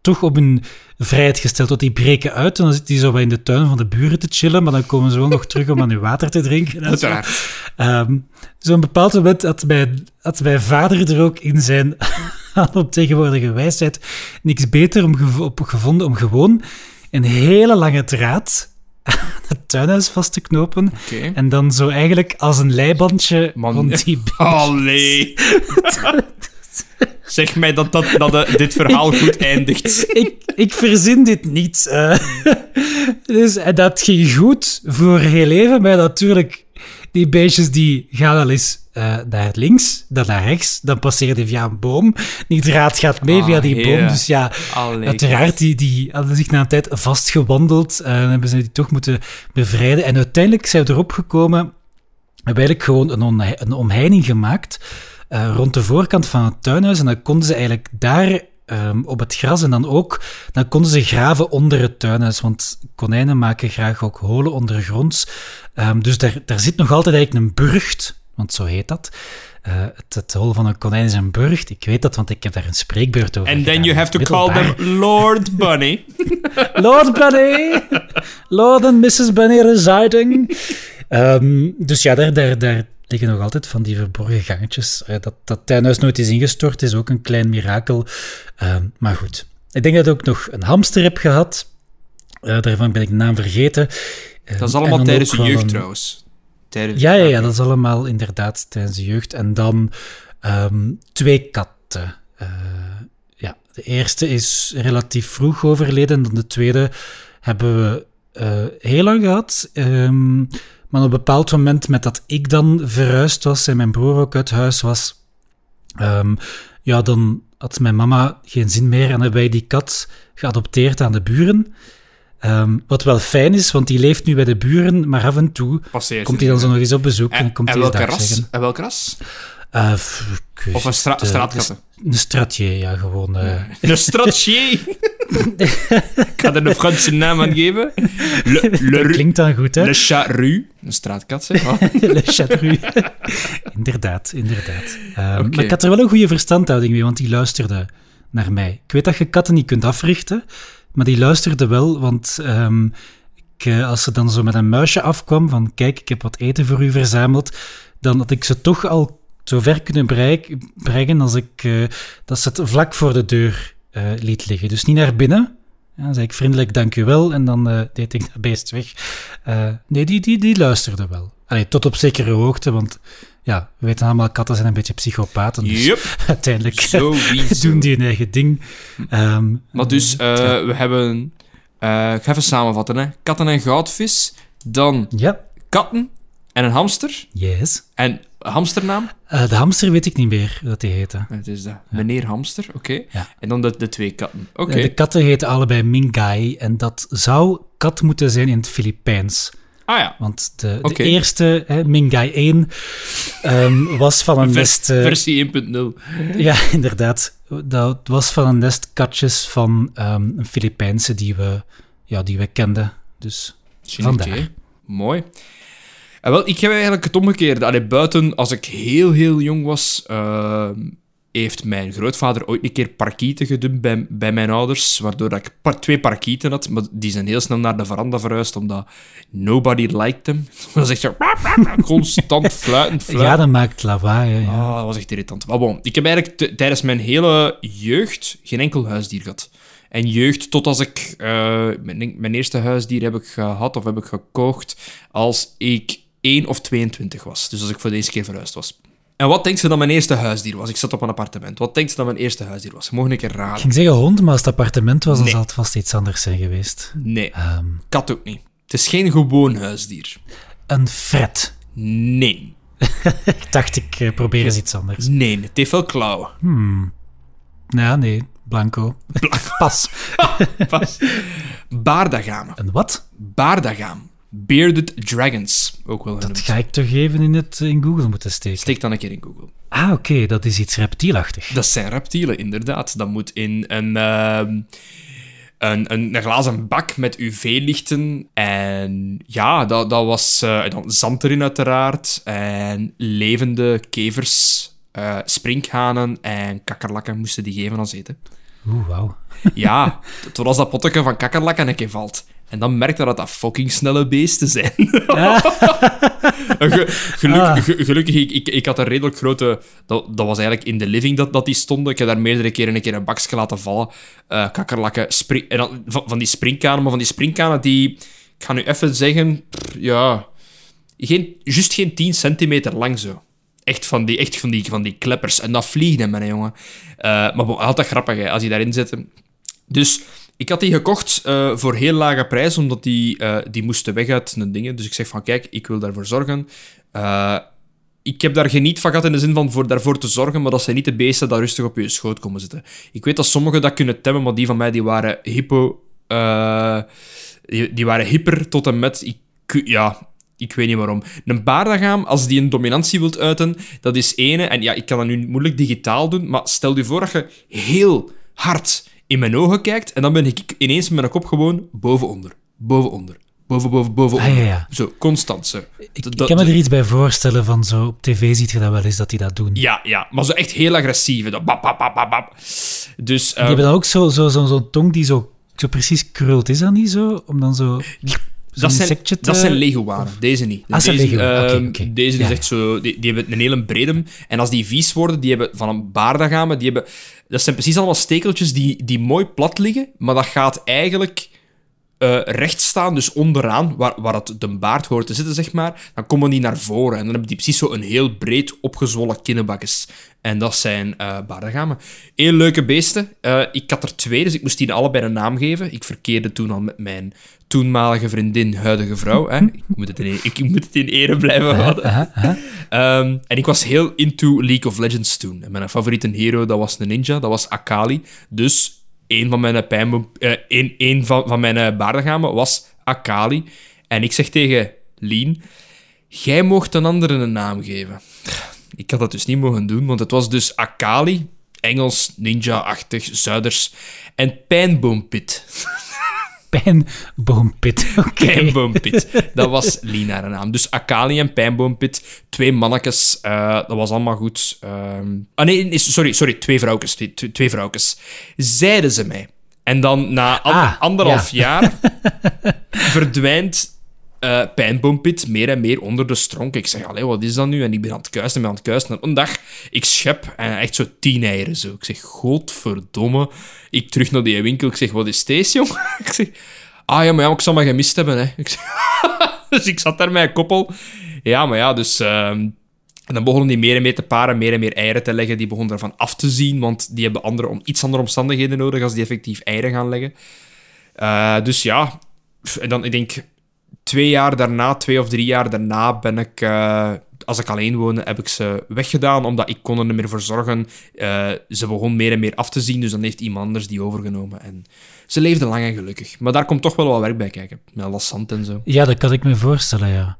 toch op hun vrijheid gesteld. Want die breken uit en dan zitten die zo wat in de tuin van de buren te chillen, maar dan komen ze wel nog terug om aan hun water te drinken. en zo. Ehm, Zo'n bepaald moment had mijn, had mijn vader er ook in zijn alomtegenwoordige wijsheid niks beter om op gevonden om gewoon een hele lange draad het tuinhuis vast te knopen en dan zo eigenlijk als een leibandje Man. rond die Allee. Zeg mij dat, dat, dat eh, dit verhaal goed eindigt. ik, ik verzin dit niet. eh. dus, en dat ging goed voor heel leven, maar natuurlijk, die beestjes die gaan al eens eh, naar links, dan naar rechts, dan passeren die via een boom. Die draad gaat mee Ah, via die boom, dus ja, Allee. uiteraard, die, die hadden zich na een tijd vastgewandeld eh, en hebben ze die toch moeten bevrijden. En uiteindelijk zijn we erop gekomen, hebben eigenlijk gewoon een, omheining gemaakt eh, rond de voorkant van het tuinhuis. En dan konden ze eigenlijk daar ehm, op het gras en dan ook, dan konden ze graven onder het tuinhuis. Want konijnen maken graag ook holen ondergronds. Ehm, dus daar, daar zit nog altijd eigenlijk een burcht, want zo heet dat. Eh, het, het hol van een konijn is een burcht. Ik weet dat, want ik heb daar een spreekbeurt over And then you have to call them Lord Bunny. Lord Bunny! Lord and Mrs. Bunny residing. Ehm, dus ja, daar, daar, daar liggen nog altijd van die verborgen gangetjes. Eh, dat dat tuinhuis nooit is ingestort is ook een klein mirakel. Ehm, maar goed. Ik denk dat ik ook nog een hamster heb gehad. Eh, daarvan ben ik de naam vergeten. Ehm, Dat is en allemaal tijdens je jeugd een- trouwens. Tijdens... Ja, ja, ja, dat is allemaal inderdaad tijdens de jeugd. En dan ehm, twee katten. Eh, ja, de eerste is relatief vroeg overleden. En dan de tweede hebben we eh, heel lang gehad. Ehm, maar op een bepaald moment, met dat ik dan verhuisd was en mijn broer ook uit huis was, ehm, ja, dan had mijn mama geen zin meer en hebben wij die kat geadopteerd aan de buren. Ehm, wat wel fijn is, want die leeft nu bij de buren, maar af en toe Passeert komt hij dan zo nog eens op bezoek en, En, komt hij welke ras? zeggen. En welke ras? Eh, Of een stra straatkatten? Een stratje, ja, gewoon. eh. Een stratier. ik ga er een Franse naam aan geven. Le, le, Dat klinkt dan goed, hè? Le Chat Rue. Een straatkat, zeg. Oh. Le Chatru. inderdaad, inderdaad. Ehm. Maar ik had er wel een goede verstandhouding mee, want die luisterde naar mij. Ik weet dat je katten niet kunt africhten, maar die luisterde wel, want ehm, ik, eh, als ze dan zo met een muisje afkwam van kijk, ik heb wat eten voor u verzameld, dan had ik ze toch al zo ver kunnen brengen als ik, eh, dat ze het vlak voor de deur eh, liet liggen. Dus niet naar binnen. Ja, dan zei ik vriendelijk dank u wel en dan deed ik dat beest weg. Nee, die, die, die luisterde wel. Allee, tot op zekere hoogte, want ja, we weten allemaal, katten zijn een beetje psychopaten. Dus Yup, uiteindelijk sowieso. doen die hun eigen ding. Ehm, Maar dus, eh, ja. we hebben... eh, ik ga even samenvatten, hè. Katten en goudvis. Dan Ja, katten en een hamster. yes. En hamsternaam? Eh, de hamster weet ik niet meer wat die heette. Het is de meneer hamster, oké. Ja. En dan de, de twee katten. Oké. De katten heten allebei Mingai en dat zou kat moeten zijn in het Filipijns. Ah ja. Want de, eerste, hè, Mingai 1, ehm, was van een Vers- nest... eh, versie 1.0. Ja, inderdaad. Dat was van een nest katjes van ehm, een Filipijnse die we, ja, die we kenden. Dus vandaar. Mooi. En wel, ik heb eigenlijk het omgekeerde. Allee, buiten, als ik heel, heel jong was, ehm, heeft mijn grootvader ooit een keer parkieten gedumpt bij, bij mijn ouders, waardoor dat ik par- twee parkieten had, maar die zijn heel snel naar de veranda verhuisd, omdat nobody liked them. Dat is echt zo... Constant fluitend, fluitend. Ja, dat maakt lawaai. Ja. Ah, dat was echt irritant. Maar bon, ik heb eigenlijk tijdens mijn hele jeugd geen enkel huisdier gehad. En jeugd tot als ik... eh, mijn, mijn eerste huisdier heb ik gehad of heb ik gekocht als ik 1 of 22 was. Dus als ik voor de eerste keer verhuisd was. En wat denkt ze dat mijn eerste huisdier was? Ik zat op een appartement. Wat denkt ze dat mijn eerste huisdier was? Mogen een keer Ik raden? ging zeggen hond, maar als het appartement was, dan Nee. zal het vast iets anders zijn geweest. Nee, Ehm, kat ook niet. Het is geen gewoon huisdier. een fret. Nee. Ik dacht, ik eh, probeer eens iets anders. Nee, het heeft wel klauwen. Ja, nee, blanco. Pas. Pas. Baardagamen. Een wat? Baardagaam. Bearded Dragons, ook wel Dat ga ik toch even in, het, in Google moeten steken. Steek dan een keer in Google. Ah, oké, dat is iets reptielachtig. Dat zijn reptielen, inderdaad. Dat moet in een, ehm, een, een, een glazen bak met UV-lichten. En ja, dat, dat was eh, dan zand erin uiteraard. En levende kevers, eh, sprinkhanen en kakkerlakken moesten die geven als eten. Oeh, wauw. Ja, toen was dat potje van kakkerlakken een keer valt. En dan merkte dat dat fucking snelle beesten zijn. Ge- geluk- Ah. ge- gelukkig, ik, ik, ik had een redelijk grote... Dat, dat was eigenlijk in de living dat, dat die stonden. Ik heb daar meerdere keren een keer een bakje laten vallen. Eh, kakkerlakken, spring, en dan, van, van die springkanen. Maar van die springkanen die... Ik ga nu even zeggen... pff, ja... Geen, juist geen 10 centimeter lang zo. Echt van die, echt van die, van die kleppers. En dat vliegde, mijn jongen. Eh, maar altijd grappig, hè, als je daarin zit. Dus ik had die gekocht eh, voor heel lage prijs, omdat die, eh, die moesten weg uit de dingen. Dus ik zeg van, kijk, ik wil daarvoor zorgen. Eh, ik heb daar geniet van gehad in de zin van voor daarvoor te zorgen, maar dat zijn niet de beesten dat rustig op je schoot komen zitten. Ik weet dat sommigen dat kunnen temmen, maar die van mij die waren hypo... die, die waren hyper tot en met... Ik, ja, ik weet niet waarom. Een baardagaam, als die een dominantie wilt uiten, dat is ene... En ja, ik kan dat nu moeilijk digitaal doen, maar stel je voor dat je heel hard in mijn ogen kijkt en dan ben ik ineens met mijn kop gewoon boven-onder. Boven-onder. Boven, boven, boven, Ah, ja, ja. Zo, constant zo. Ik, Dat- ik dat- kan me er iets bij voorstellen van zo op tv ziet je dat wel eens dat die dat doen. Ja, ja, maar zo echt heel agressief. Dat bap, bap, bap, bap. Dus... Die eh, hebben dan ook zo'n zo, zo, zo'n tong die zo, zo precies krult. Is dat niet zo? Om dan zo... dat zijn, insectje te- dat zijn leguanen, deze niet. Ah, deze, oké, ehm, deze Ja, is echt zo... Die, die hebben een hele brede. En als die vies worden, die hebben van een baardagamen, die hebben... Dat zijn precies allemaal stekeltjes die, die mooi plat liggen, maar dat gaat eigenlijk eh, recht staan, dus onderaan, waar, waar het de baard hoort te zitten, zeg maar. Dan komen die naar voren en dan hebben die precies zo een heel breed opgezwollen kinnenbakjes. En dat zijn eh baardagamen. Heel leuke beesten. Eh, ik had er twee, dus ik moest die allebei een naam geven. Ik verkeerde toen al met mijn toenmalige vriendin, huidige vrouw. Hè. Ik, moet het in, ik moet het in ere blijven houden. Ehm, en ik was heel into League of Legends toen. En mijn favoriete hero, dat was een ninja, dat was Akali. Dus een van mijn, pijnbo- eh, een van, van mijn eh, was Akali. En ik zeg tegen Lien, jij mocht een andere een naam geven. Ik had dat dus niet mogen doen, want het was dus Akali. Engels, ninja-achtig, Zuiders. En Pijnboompit. Pijnboompit, oké. Pijnboompit. Dat was Lina haar naam. Dus Akali en Pijnboompit, twee mannetjes. eh, dat was allemaal goed. Ehm, ah nee, sorry, sorry, twee vrouwtjes. Twee, twee- vrouwtjes. Zeiden ze mij. En dan na Ah, anderhalf jaar verdwijnt eh Pijnboompit meer en meer onder de stronk. Ik zeg, allee, wat is dat nu? En ik ben aan het kuisen en ben aan het kuisen. En een dag, ik schep en echt zo tien eieren zo. Ik zeg, godverdomme. Ik terug naar die winkel. Ik zeg, wat is deze, jong? ik zeg, ah ja, maar ja, ik zal me gemist hebben, hè. Ik zeg, dus ik zat daar met een koppel. Ja, maar ja, dus... ehm, en dan begonnen die meer en meer te paren, meer en meer eieren te leggen. Die begonnen ervan af te zien, want die hebben andere, om, iets andere omstandigheden nodig als die effectief eieren gaan leggen. Eh, dus ja, en dan, ik denk, twee jaar daarna, twee of drie jaar daarna, ben ik, eh, als ik alleen woonde, heb ik ze weggedaan, omdat ik kon er niet meer voor zorgen. Eh, ze begon meer en meer af te zien, dus dan heeft iemand anders die overgenomen. En ze leefde lang en gelukkig. Maar daar komt toch wel wat werk bij kijken, met lassant en zo. Ja, dat kan ik me voorstellen, ja.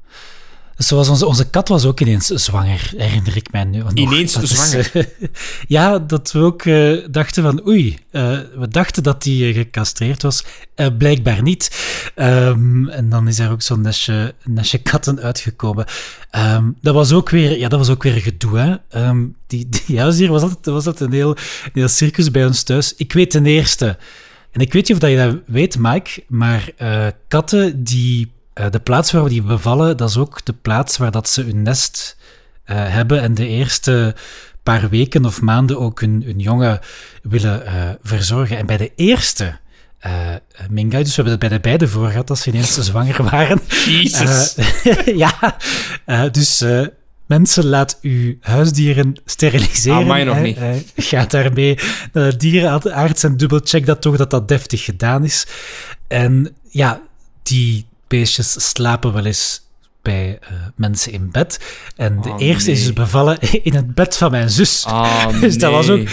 Zoals onze, onze kat was ook ineens zwanger, herinner ik mij nu. nog. Ineens Dat is, zwanger? ja, dat we ook eh, dachten van, oei, eh, we dachten dat die eh, gecastreerd was. Blijkbaar niet. Ehm, en dan is er ook zo'n nestje, nestje katten uitgekomen. Ehm, dat, was ook weer, ja, dat was ook weer gedoe, hè. Ehm, die, die huisdier was altijd, was altijd een, heel, een heel circus bij ons thuis. Ik weet ten eerste... En ik weet niet of dat je dat weet, Mike, maar katten die... eh, de plaats waar die bevallen, dat is ook de plaats waar dat ze hun nest eh, hebben en de eerste paar weken of maanden ook hun, hun jongen willen eh, verzorgen. En bij de eerste eh Mingai, dus we hebben het bij de beide voor gehad, dat ze ineens zwanger waren. Jezus. Ja, dus mensen, laat uw huisdieren steriliseren. Amai, nog hè. niet. Gaat daarmee naar de dierenarts en dubbelcheck dat toch dat dat deftig gedaan is. En ja, die beestjes slapen wel eens bij eh, mensen in bed. En de Oh, eerste is dus bevallen in het bed van mijn zus. Ah, Dus dat was ook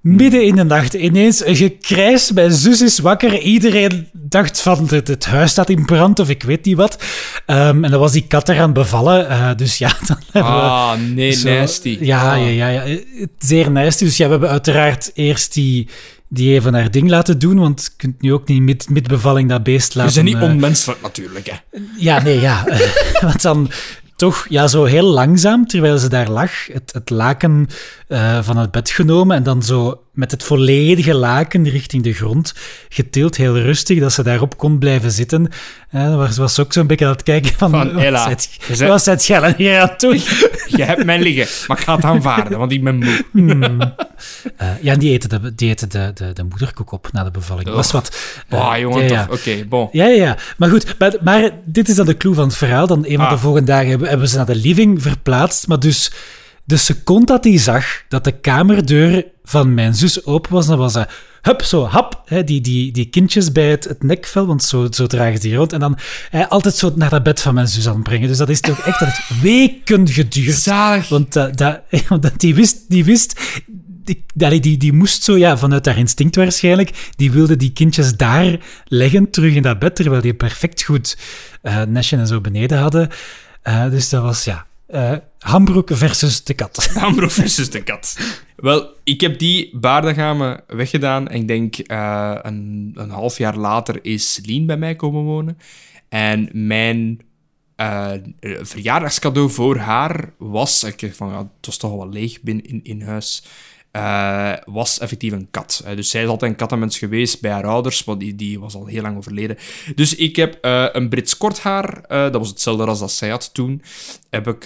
midden in de nacht. Ineens een gekrijs, mijn zus is wakker. Iedereen dacht van het, het huis staat in brand of ik weet niet wat. Ehm, en dan was die kat er aan bevallen. eh, dus ja, dan hebben we... Ah, nee, zo- nasty. Ja, Ah. ja, ja, ja. Zeer nasty. Dus ja, we hebben uiteraard eerst die, die even haar ding laten doen, want je kunt nu ook niet met, met bevalling dat beest laten... We zijn niet eh, onmenselijk natuurlijk, hè. ja, nee, ja. Want dan toch ja, zo heel langzaam, terwijl ze daar lag, het, het laken eh, van het bed genomen en dan zo met het volledige laken richting de grond getild, heel rustig, dat ze daarop kon blijven zitten. Dan was, was ook zo'n beetje aan het kijken van... Van, wat Ella, Wat hier aan het doen? Je hebt mij liggen, maar ik ga het aanvaarden, want ik ben moe. Eh, ja, en die eten, de, die eten de, de, de moederkoek op na de bevalling. Dat was wat. Ah, jongen, ja. Oké, bon. Ja, ja, ja. Maar goed, maar, maar dit is dan de clue van het verhaal. Dan een van Ah. de volgende dagen hebben, hebben ze naar de living verplaatst. Maar dus de seconde dat hij zag dat de kamerdeur van mijn zus open was, dan was hij... Hup, zo, hap, hè, die, die, die kindjes bij het, het nekvel, want zo, zo dragen ze die rond. En dan eh, altijd zo naar dat bed van mijn zus aan het brengen. Dus dat is toch echt dat heeft weken geduurd. Zalig. Want eh, dat, want die wist, die wist die, die, die moest zo, ja, vanuit haar instinct waarschijnlijk, die wilde die kindjes daar leggen, terug in dat bed, terwijl die perfect goed nestje en zo beneden hadden. Dus dat was, ja, eh Hambroek versus de kat. Ambro versus de kat. Wel, ik heb die baardengamen weggedaan. En ik denk eh, een, een half jaar later is Lien bij mij komen wonen. En mijn eh, verjaardagscadeau voor haar was... Ik dacht van, het was toch wel leeg binnen in, in huis. Eh, was effectief een kat. Eh, dus zij is altijd een kattenmens geweest bij haar ouders, maar die, die was al heel lang overleden. Dus ik heb eh, een Brits korthaar, dat was hetzelfde als dat zij had toen, heb ik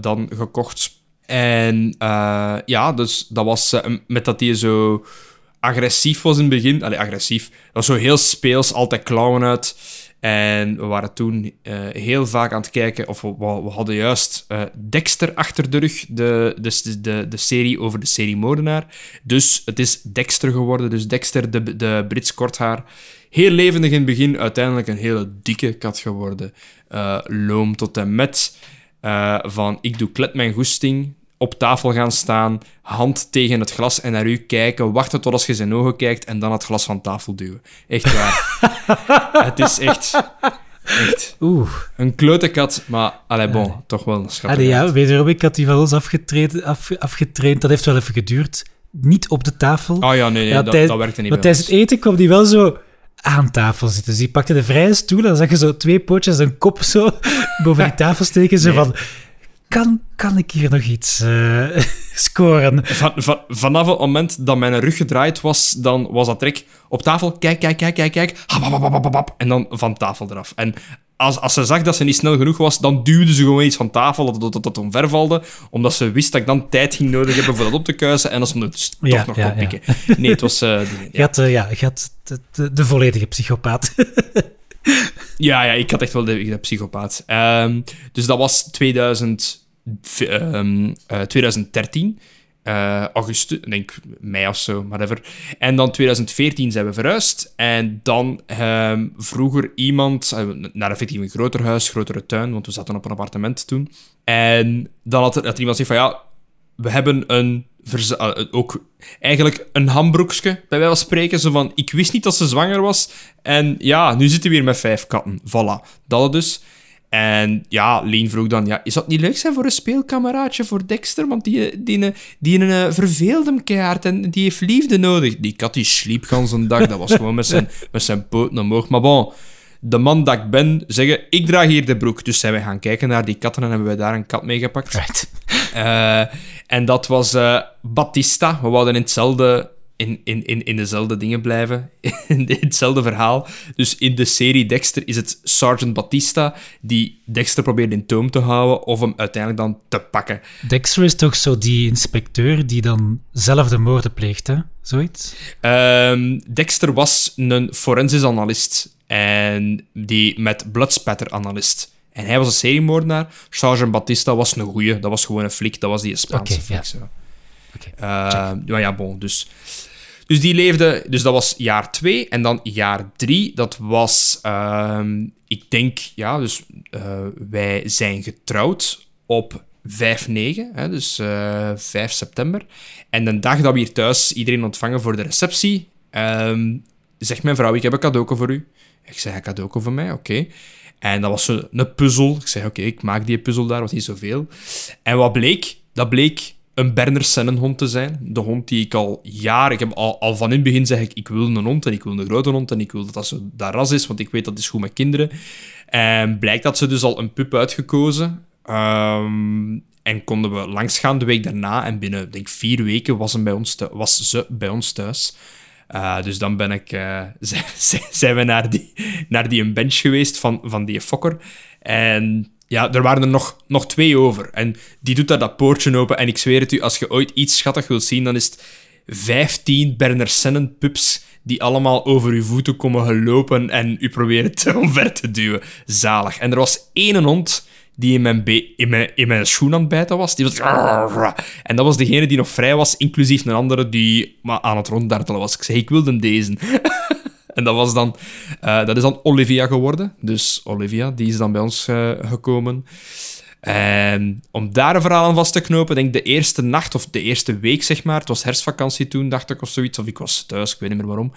dan gekocht. En ja, dus dat was met dat die zo agressief was in het begin. Allee, agressief. Dat was zo heel speels, altijd klauwen uit. En we waren toen eh, heel vaak aan het kijken, of we, we hadden juist eh, Dexter achter de rug, de, de, de, de serie over de serie Moordenaar. Dus het is Dexter geworden, dus Dexter, de, de Brits korthaar. Heel levendig in het begin, uiteindelijk een hele dikke kat geworden. Eh, loom tot en met. van ik doe klet mijn goesting, op tafel gaan staan, hand tegen het glas en naar u kijken, wachten tot als je zijn ogen kijkt en dan het glas van tafel duwen. Echt waar. het is echt, echt Oeh. een klote kat, maar allee, bon, toch wel een Allee, ja, kat. wederom, ik had die van ons afgetraind, af, afgetraind. Dat heeft wel even geduurd. niet op de tafel. Oh ja, nee, nee Ja, dat, tij- dat werkte niet Maar tijdens het eten kwam die wel zo aan tafel zitten. Dus die pakte de vrije stoel en dan zag je zo twee pootjes en een kop zo boven die tafel steken. Nee. van, kan, kan ik hier nog iets eh, scoren? Van, van, vanaf het moment dat mijn rug gedraaid was, dan was dat trek op tafel. Kijk, kijk, kijk, kijk, kijk. Hap, en dan van tafel eraf. En als, als ze zag dat ze niet snel genoeg was, dan duwde ze gewoon iets van tafel dat, dat, dat, omvervalde. Omdat ze wist dat ik dan tijd ging nodig hebben voor dat op te kuisen. En dat ze me dus toch Ja, nog ja, kon ja. pikken. Nee, het was... die- Je ja. had, eh, ja, je had de, de, de volledige psychopaat. Ja, ja, ik had echt wel de, de psychopaat. Ehm, dus dat was 2000, ehm, eh, 2013. eh, augustus, denk mei of zo, whatever. En dan 2014 zijn we verhuisd. En dan ehm, vroeger iemand eh, naar effectief een groter huis, grotere tuin, want we zaten op een appartement toen. En dan had er, had iemand gezegd van ja, we hebben een ook eigenlijk een hambroekje, bij wijze van spreken. Zo van, ik wist niet dat ze zwanger was. En ja, nu zitten we hier met vijf katten. Voilà, dat dus. En ja, Leen vroeg dan, ja, is dat niet leuk zijn voor een speelkameraadje voor Dexter? Want die, die, die, die eh, verveelt hem keihard en die heeft liefde nodig. Die kat die sliep gans een dag, dat was gewoon met zijn, met zijn poten omhoog. Maar bon, de man dat ik ben, zeggen, ik draag hier de broek. Dus zijn wij gaan kijken naar die katten en hebben wij daar een kat meegepakt. Right. Eh, en dat was eh Batista. We wouden in hetzelfde... In, in, in, in dezelfde dingen blijven. In hetzelfde verhaal. Dus in de serie Dexter is het Sergeant Batista die Dexter probeert in toom te houden of hem uiteindelijk dan te pakken. Dexter is toch zo die inspecteur die dan zelf de moorden pleegt, hè? Zoiets? Ehm, Dexter was een forensisch analist en die met bloodspatter analist. En hij was een seriemoordenaar. Sergeant Batista was een goeie. Dat was gewoon een flik. Dat was die Spaanse Oké, flik. ja. Zo. Oké, Eh, maar ja, bon, dus... Dus die leefde... Dus dat was jaar 2. En dan jaar 3, dat was... ehm, ik denk, ja, dus eh, wij zijn getrouwd op 5-9, hè, dus eh 5 september. En de dag dat we hier thuis iedereen ontvangen voor de receptie, ehm, zegt mijn vrouw, ik heb een cadeau voor u. Ik zei, een cadeau voor mij? Oké. En dat was een puzzel. Ik zei, oké, ik maak die puzzel daar, was niet zoveel. En wat bleek? Dat bleek een Berner Sennenhond te zijn. De hond die ik al jaren... Ik heb al, al van in het begin zeg ik, ik wil een hond en ik wil een grote hond en ik wil dat dat zo ras is, want ik weet dat is goed met kinderen. En blijkt dat ze dus al een pup uitgekozen. Ehm, en konden we langsgaan de week daarna. En binnen, denk vier weken was, bij ons was ze bij ons thuis. Eh, dus dan ben ik, eh, zijn we naar die, naar die een bench geweest van, van die fokker. En ja, er waren er nog, nog twee over. En die doet daar dat poortje open. En ik zweer het u, als je ooit iets schattig wilt zien, dan is het 15 Berner Sennen pups die allemaal over uw voeten komen gelopen en u proberen te omver te duwen. Zalig. En er was één hond die in mijn, in mijn, in mijn schoen aan het bijten was. Die was... En dat was degene die nog vrij was, inclusief een andere die maar aan het ronddartelen was. Ik zei, ik wilde deze. En dat, was dan, eh, dat is dan Olivia geworden. Dus Olivia, die is dan bij ons eh, gekomen. En om daar een verhaal aan vast te knopen, denk ik de eerste nacht of de eerste week, zeg maar. Het was herfstvakantie toen, dacht ik, of zoiets. Of ik was thuis, ik weet niet meer waarom.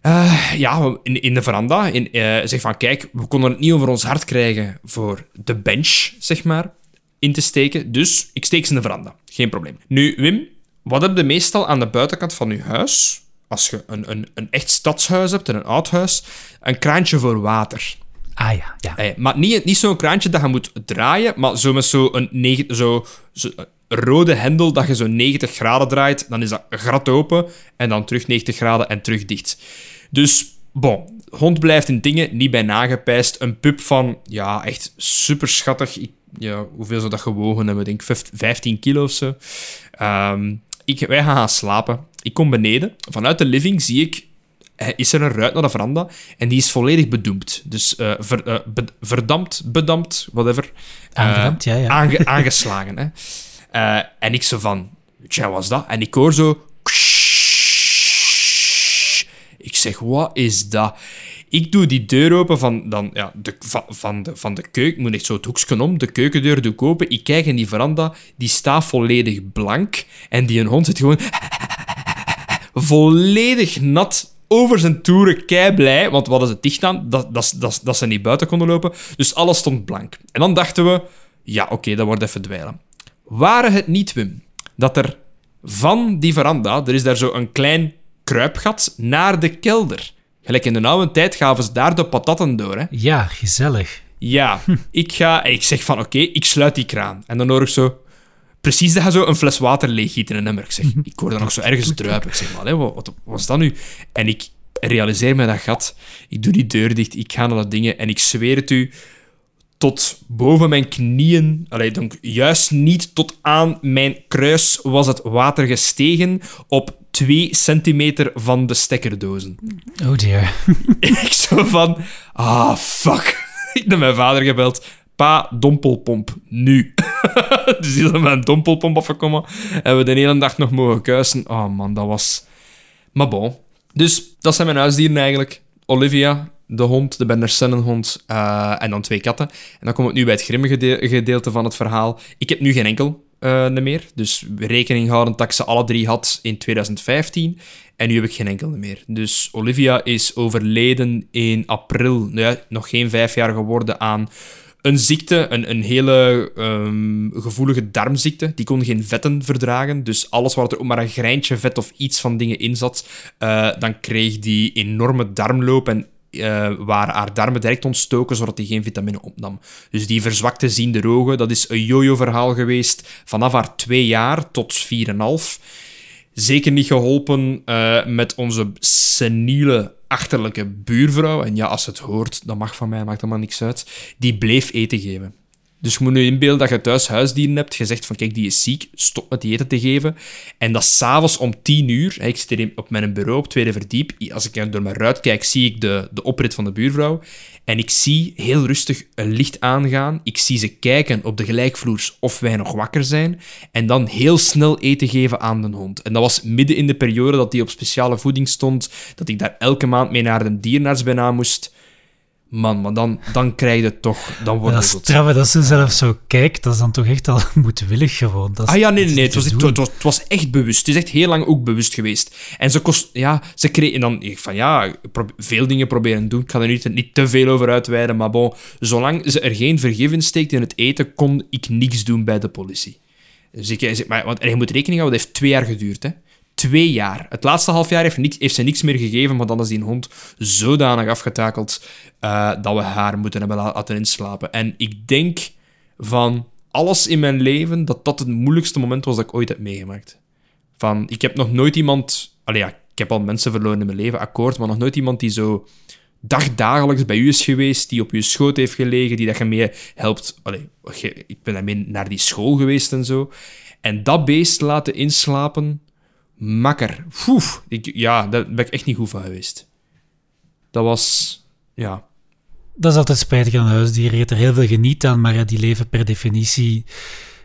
Eh, ja, in, in de veranda. In, zeg van, kijk, we konden het niet over ons hart krijgen voor de bench, zeg maar, in te steken. Dus ik steek ze in de veranda. Geen probleem. Nu, Wim, wat heb je meestal aan de buitenkant van je huis, als je een, een, een echt stadshuis hebt en een oud huis, een kraantje voor water? Ah ja, ja. Eh, maar niet, niet zo'n kraantje dat je moet draaien, maar zo met zo'n zo, zo, een rode hendel dat je zo 90 graden draait. Dan is dat grat open en dan terug 90 graden en terug dicht. Dus, bon, hond blijft in dingen, niet bij nagepijst. Een pup van, ja, echt super schattig. Ik, ja, hoeveel zou dat gewogen hebben? Ik denk 15 kilo of zo. Ehm, ik, wij gaan gaan slapen. Ik kom beneden. Vanuit de living zie ik eh, is er een ruit naar de veranda en die is volledig bedoemd. Dus eh, ver- eh, be- verdampt, bedampt, whatever. Aangedampt, ja, ja. aange- aangeslagen, hè. En ik zo van, tja, wat was dat? En ik hoor zo... Ik zeg, wat is dat? Ik doe die deur open van, dan, ja, de, van, van, de, van de keuken. Ik moet echt zo het hoekje om. De keukendeur doe ik open. Ik kijk in die veranda. Die staat volledig blank. En die een hond zit gewoon volledig nat over zijn toeren, kei blij, want we hadden ze dicht aan, dat, dat, dat, dat ze niet buiten konden lopen. Dus alles stond blank. En dan dachten we, ja, oké, dat wordt even dweilen. Waren het niet, Wim, dat er van die veranda, er is daar zo een klein kruipgat naar de kelder. Gelijk in de oude tijd gaven ze daar de patatten door. Hè? Ja, gezellig. Ja, ik ga... Ik zeg van, oké, ik sluit die kraan. En dan hoor ik zo... Precies dat je zo een fles water leeggiet in een emmer. Ik zeg, ik hoor dat nog zo ergens druipen. Ik zeg, maar, wat, wat was dat nu? En ik realiseer me dat gat. Ik doe die deur dicht, ik ga naar dat dingen en ik zweer het u, tot boven mijn knieën, allee, donc juist niet tot aan mijn kruis was het water gestegen op twee centimeter van de stekkerdozen. Oh dear. ik zo van, ah, fuck. Ik heb mijn vader gebeld. Pa, dompelpomp, nu. dus die is met een dompelpomp afgekomen. En we de hele dag nog mogen kuisen. Oh man, dat was... Maar bon. Dus dat zijn mijn huisdieren eigenlijk. Olivia, de hond, de Bender hond uh, en dan twee katten. En dan komt het nu bij het grimmige gedeelte van het verhaal. Ik heb nu geen enkel uh, meer. Dus rekening houden dat ik ze alle drie had in 2015. En nu heb ik geen enkel meer. Dus Olivia is overleden in april, nou ja, nog geen vijf jaar geworden, aan een ziekte, een, een hele um, gevoelige darmziekte. Die kon geen vetten verdragen. Dus alles waar er ook maar een greintje vet of iets van dingen in zat, uh, dan kreeg die enorme darmloop en uh, waar haar darmen direct ontstoken, zodat hij geen vitamine opnam. Dus die verzwakte ziende ogen, dat is een jojo-verhaal geweest vanaf haar twee jaar tot vier en half. Zeker niet geholpen uh, met onze seniele, achterlijke buurvrouw. En ja, als het hoort, dat mag van mij, maakt helemaal niks uit. Die bleef eten geven. Dus je moet nu inbeelden dat je thuis huisdieren hebt. Je zegt van, kijk, die is ziek, stop met die eten te geven. En dat s'avonds om tien uur, ik zit op mijn bureau op tweede verdiep. Als ik door mijn ruit kijk, zie ik de, de oprit van de buurvrouw. En ik zie heel rustig een licht aangaan. Ik zie ze kijken op de gelijkvloers of wij nog wakker zijn. En dan heel snel eten geven aan de hond. En dat was midden in de periode dat die op speciale voeding stond. Dat ik daar elke maand mee naar de dierenarts bijna moest. Man, maar dan, dan krijg je het toch... Dan wordt dat is straf, dat ze zelf zo kijkt, dat is dan toch echt al moedwillig gewoon. Dat ah ja, nee, nee, nee. Het was, het, was, het was echt bewust. Het is echt heel lang ook bewust geweest. En ze kost... Ja, ze kreeg... En dan ik van, ja, veel dingen proberen doen. Ik ga er niet, niet te veel over uitweiden, maar bon, zolang ze er geen vergif in steekt in het eten, kon ik niks doen bij de politie. Dus ik, maar, want je moet rekening houden, het heeft twee jaar geduurd, hè twee jaar. Het laatste half jaar heeft, niks, heeft ze niks meer gegeven, maar dan is die hond zodanig afgetakeld uh, dat we haar moeten hebben laten inslapen. En ik denk van alles in mijn leven dat dat het moeilijkste moment was dat ik ooit heb meegemaakt. Van, ik heb nog nooit iemand... Allee, ja, ik heb al mensen verloren in mijn leven, akkoord, maar nog nooit iemand die zo dagdagelijks bij u is geweest, die op je schoot heeft gelegen, die dat je mee helpt. Allee, ik ben daarmee naar die school geweest en zo. En dat beest laten inslapen, makker. Ik, ja, daar ben ik echt niet goed van geweest. Dat was, ja. Dat is altijd spijtig aan huisdieren. Je hebt er heel veel geniet aan, maar die leven per definitie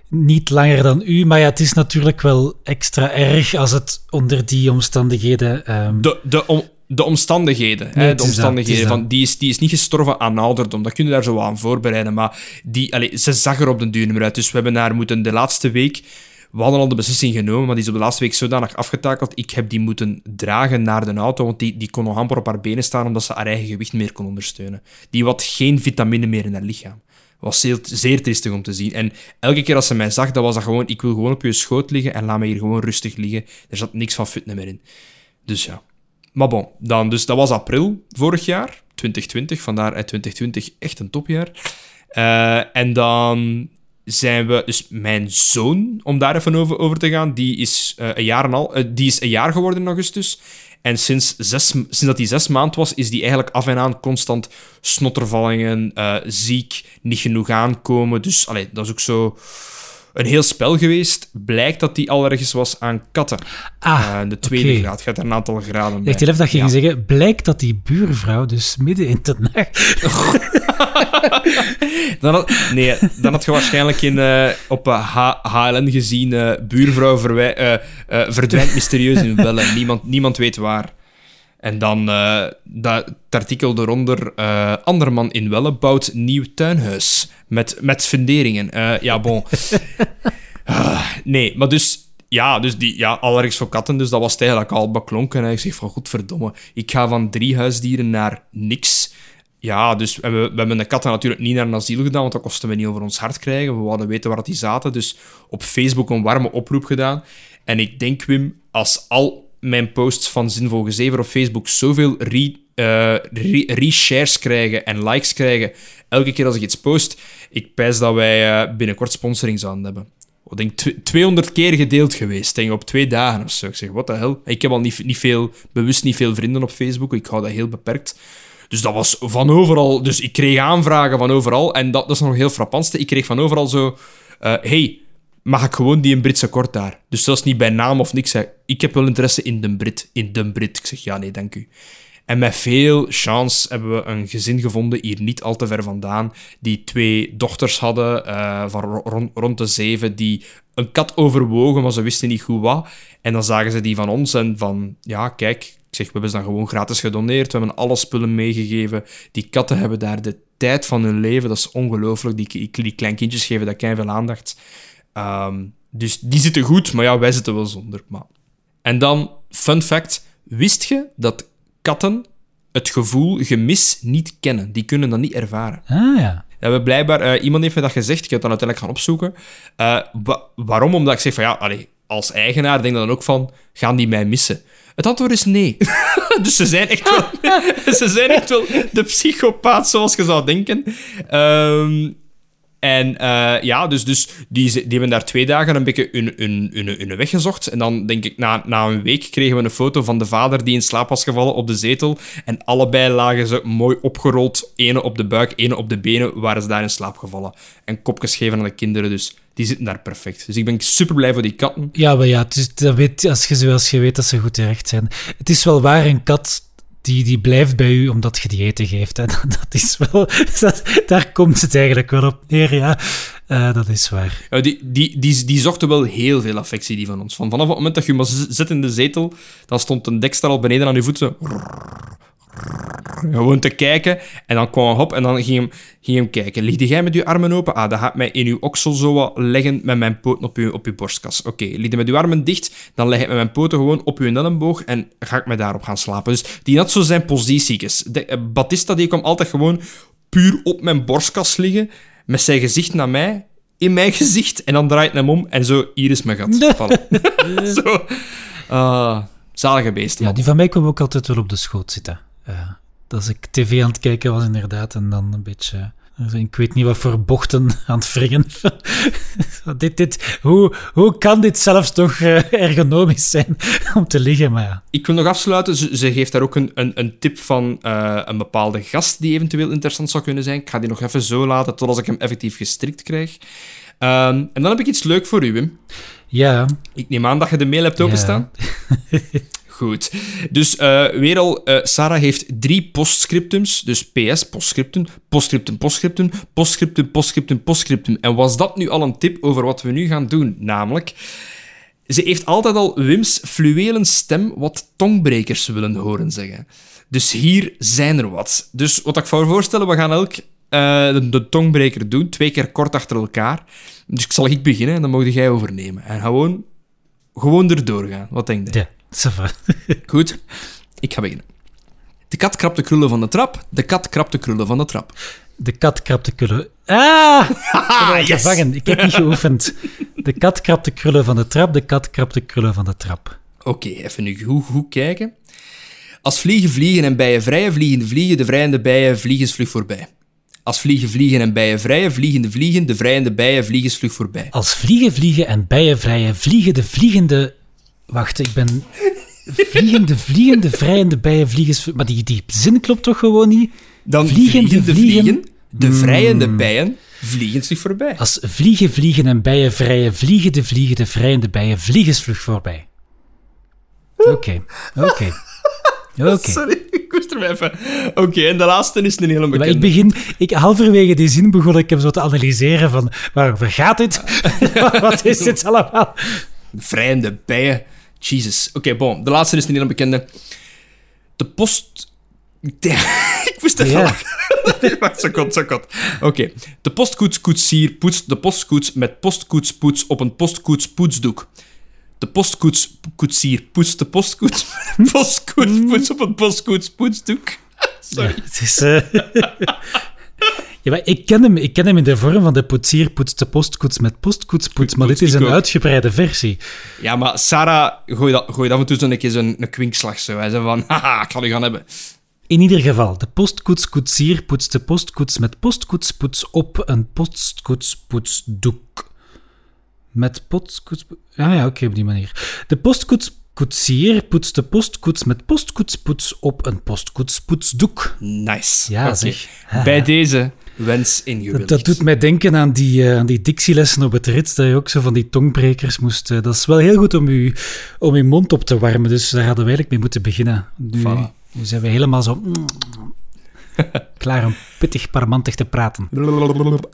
niet langer dan u. Maar ja, het is natuurlijk wel extra erg als het onder die omstandigheden... Um... De, de, de omstandigheden. hè, de omstandigheden van, die, is, die is niet gestorven aan ouderdom. Dat kun je daar zo aan voorbereiden. Maar die, allez, ze zag er op de duur niet meer uit. Dus we hebben haar moeten de laatste week we hadden al de beslissing genomen, maar die is op de laatste week zodanig afgetakeld. Ik heb die moeten dragen naar de auto, want die, die kon nog amper op haar benen staan omdat ze haar eigen gewicht meer kon ondersteunen. Die had geen vitamine meer in haar lichaam. was zeer, zeer triestig om te zien. En elke keer als ze mij zag, dat was dat gewoon... Ik wil gewoon op je schoot liggen en laat me hier gewoon rustig liggen. Er zat niks van fitness meer in. Dus ja. Maar bon, dan, dus dat was april vorig jaar, 2020. Vandaar uit 2020 echt een topjaar. Uh, en dan zijn we... Dus mijn zoon, om daar even over, over te gaan, die is, uh, een jaar en al, uh, die is een jaar geworden in augustus. En sinds, zes, sinds dat hij zes maand was, is die eigenlijk af en aan constant snottervallingen, uh, ziek, niet genoeg aankomen. Dus allee, dat is ook zo een heel spel geweest. Blijkt dat hij allergisch was aan katten. Ah, uh, de tweede okay. graad. gaat er een aantal graden bij. Ik dacht dat je ja. ging zeggen, blijkt dat die buurvrouw dus midden in de nacht... dan had, nee, dan had je waarschijnlijk in, uh, op HLN gezien buurvrouw verdwijnt mysterieus in Wellen. Niemand, niemand weet waar. En dan uh, dat, het artikel eronder. Uh, Anderman in Welle bouwt nieuw tuinhuis. Met, met funderingen. Uh, ja, bon. nee, maar dus. Ja, dus die, ja, allergisch voor katten, dus dat was eigenlijk al beklonken. En ik zeg van, godverdomme, ik ga van drie huisdieren naar niks. Ja, dus we, we hebben de katten natuurlijk niet naar een asiel gedaan, want dat kostte we niet over ons hart krijgen. We wilden weten waar die zaten, dus op Facebook een warme oproep gedaan. En ik denk, Wim, als al mijn posts van Zinvol Gezever op Facebook zoveel re, re- reshares krijgen en likes krijgen, elke keer als ik iets post, ik pijs dat wij eh, binnenkort sponsoring zouden hebben. Ik denk tw- 200 keer gedeeld geweest, denk op twee dagen of zo. Ik zeg, wat de hel? Ik heb al niet, niet veel, bewust niet veel vrienden op Facebook. Ik hou dat heel beperkt. Dus dat was van overal. Dus ik kreeg aanvragen van overal. En dat, dat is nog heel frappantste. Ik kreeg van overal zo... eh, hey, mag ik gewoon die een Britse kort daar? Dus dat is niet bij naam of niks. Ik heb wel interesse in de Brit. In de Brit. Ik zeg, ja, nee, dank u. En met veel chance hebben we een gezin gevonden, hier niet al te ver vandaan, die twee dochters hadden eh, van ro- rond, rond de zeven, die een kat overwogen, maar ze wisten niet goed wat. En dan zagen ze die van ons en van, ja, kijk, ik zeg, we hebben ze dan gewoon gratis gedoneerd, we hebben alle spullen meegegeven. Die katten hebben daar de tijd van hun leven, dat is ongelooflijk. Die, die kleinkindjes geven daar veel aandacht. Ehm, dus die zitten goed, maar ja, wij zitten wel zonder. Maar... En dan, fun fact, wist je dat katten het gevoel gemis niet kennen? Die kunnen dat niet ervaren. Ah ja. We hebben blijkbaar, eh, iemand heeft me dat gezegd, ik heb dat uiteindelijk gaan opzoeken. Eh, wa- waarom? Omdat ik zeg van ja, allee, als eigenaar denk dan ook van, gaan die mij missen? Het antwoord is nee. dus ze zijn echt wel, ze zijn echt wel de psychopaat zoals je zou denken. Ehm, en eh, ja, dus, dus die, die hebben daar twee dagen een beetje hun, hun, hun, hun weg gezocht. En dan denk ik, na, na een week kregen we een foto van de vader die in slaap was gevallen op de zetel. En allebei lagen ze mooi opgerold. Ene op de buik, ene op de benen, waren ze daar in slaap gevallen. En kopjes geven aan de kinderen, dus die zitten daar perfect. Dus ik ben super blij voor die katten. Ja, maar ja, is, dat weet, als, je, als je weet dat ze goed terecht zijn. Het is wel waar, een kat die, die blijft bij u omdat je die eten geeft. Hè. Dat, is wel, daar komt het eigenlijk wel op neer, ja. Eh, dat is waar. Ja, die, die, die, die zochten wel heel veel affectie, die van ons. Van vanaf het moment dat je maar zit in de zetel, dan stond een deksel al beneden aan je voeten. Gewoon te kijken. En dan kwam hij op en dan ging hem, ging hem kijken. Ligde jij met je armen open? Ah, dan gaat mij in uw oksel zo wat leggen met mijn poten op uw, op uw borstkas. Oké, ligde met uw armen dicht, dan leg ik met mijn poten gewoon op uw elleboog en ga ik mij daarop gaan slapen. Dus die had zo zijn positiekes. De, eh, Batista die kwam altijd gewoon puur op mijn borstkas liggen, met zijn gezicht naar mij, in mijn gezicht, en dan draait hij hem om en zo, hier is mijn gat. Zo. Ah, zalige beesten. Ja, die van mij kwam ook altijd wel op de schoot zitten. Eh, als ik tv aan het kijken was, inderdaad, en dan een beetje... eh, Ik weet niet wat voor bochten aan het wringen. dit, dit, hoe, hoe kan dit zelfs toch eh, ergonomisch zijn om te liggen? Maar ja. Ik wil nog afsluiten. Ze, ze geeft daar ook een, een, een tip van een bepaalde gast die eventueel interessant zou kunnen zijn. Ik ga die nog even zo laten tot als ik hem effectief gestrikt krijg. Ehm, en dan heb ik iets leuk voor u, Wim. Ja, Ik neem aan dat je de mail hebt ja. Goed. Dus eh, weer al, eh, Sarah heeft drie postscriptums. Dus PS, postscriptum, postscriptum, postscriptum, postscriptum, postscriptum, postscriptum. En was dat nu al een tip over wat we nu gaan doen? Namelijk, ze heeft altijd al Wim's fluwelen stem wat tongbrekers willen horen zeggen. Dus hier zijn er wat. Dus wat ik voor voorstellen, we gaan elk eh, de, tongbreker doen, twee keer kort achter elkaar. Dus ik zal ik beginnen en dan mag jij overnemen. En gewoon, gewoon erdoor gaan. Wat denk je? Ja. Goed, ik ga beginnen. De kat krabt de krullen van de trap. De kat krabt de krullen van de trap. De kat krabt de krullen... Ah! Haha, Ik ben gevangen. Ik heb niet geoefend. De kat krabt de krullen van de trap. De kat krabt de krullen van de trap. Oké, even nu goed, goed kijken. Als vliegen vliegen en bijen vrijen, vliegen de vliegen, de vrijende bijen vliegen vlug voorbij. Als vliegen vliegen en bijen vrijen, vliegen de vliegen, de vrijende bijen vliegen vlug voorbij. Als vliegen vliegen en bijen vrijen, vliegen de vliegende... Wacht, ik ben... Vliegende, vliegende, vrijende bijen vliegen... Maar die, die zin klopt toch gewoon niet? Dan Vliegen vliegen, de de vliegen. vliegen, de vrijende bijen vliegen zich voorbij. Als vliegen vliegen en bijen vrijen, vliegen de vliegen de vrijende bijen vliegensvlug voorbij. Oké, oké. Oké. Sorry, ik moest er even... Oké, en de laatste is een hele Maar bekende. ik begin, ik, halverwege die zin begon ik hem zo te analyseren van waarover gaat dit? Wat is dit allemaal? Vrijende bijen. Jesus. Oké, bon. De laatste is een hele bekende. De post... ik moest even Ja. lachen. Wacht, seconde, seconde. Oké. De postkoetskoetsier poetst de postkoets met postkoetspoets op een postkoetspoetsdoek. De postkoetskoetsier poetst de postkoets postkoetspoets op een postkoetspoetsdoek. Sorry. Het is... eh, Ja, maar ik ken, hem, ik ken hem in de vorm van de poetsier poetst de postkoets met postkoetspoets, maar dit is een uitgebreide versie. Ja, maar Sarah gooit, gooit af en toe zo'n keer zo'n een kwinkslag zo. Hij zei van, haha, ik ga gaan hebben. In ieder geval, de postkoetskoetsier poetst de postkoets met postkoetspoets op een postkoetspoetsdoek. Met postkoets... Ah ja, oké, op die manier. De postkoetskoetsier poetst de postkoets met postkoetspoets op een postkoetspoetsdoek. Nice. Ja, zeg. Bij deze wens ingewilligd. Dat, dat doet mij denken aan die, eh, aan die dictielessen op het rit, dat je ook zo van die tongbrekers moest... eh, dat is wel heel goed om je, om je mond op te warmen, dus daar hadden we eigenlijk mee moeten beginnen. Nu, Voilà. nu zijn we helemaal zo... klaar om pittig parmantig te praten.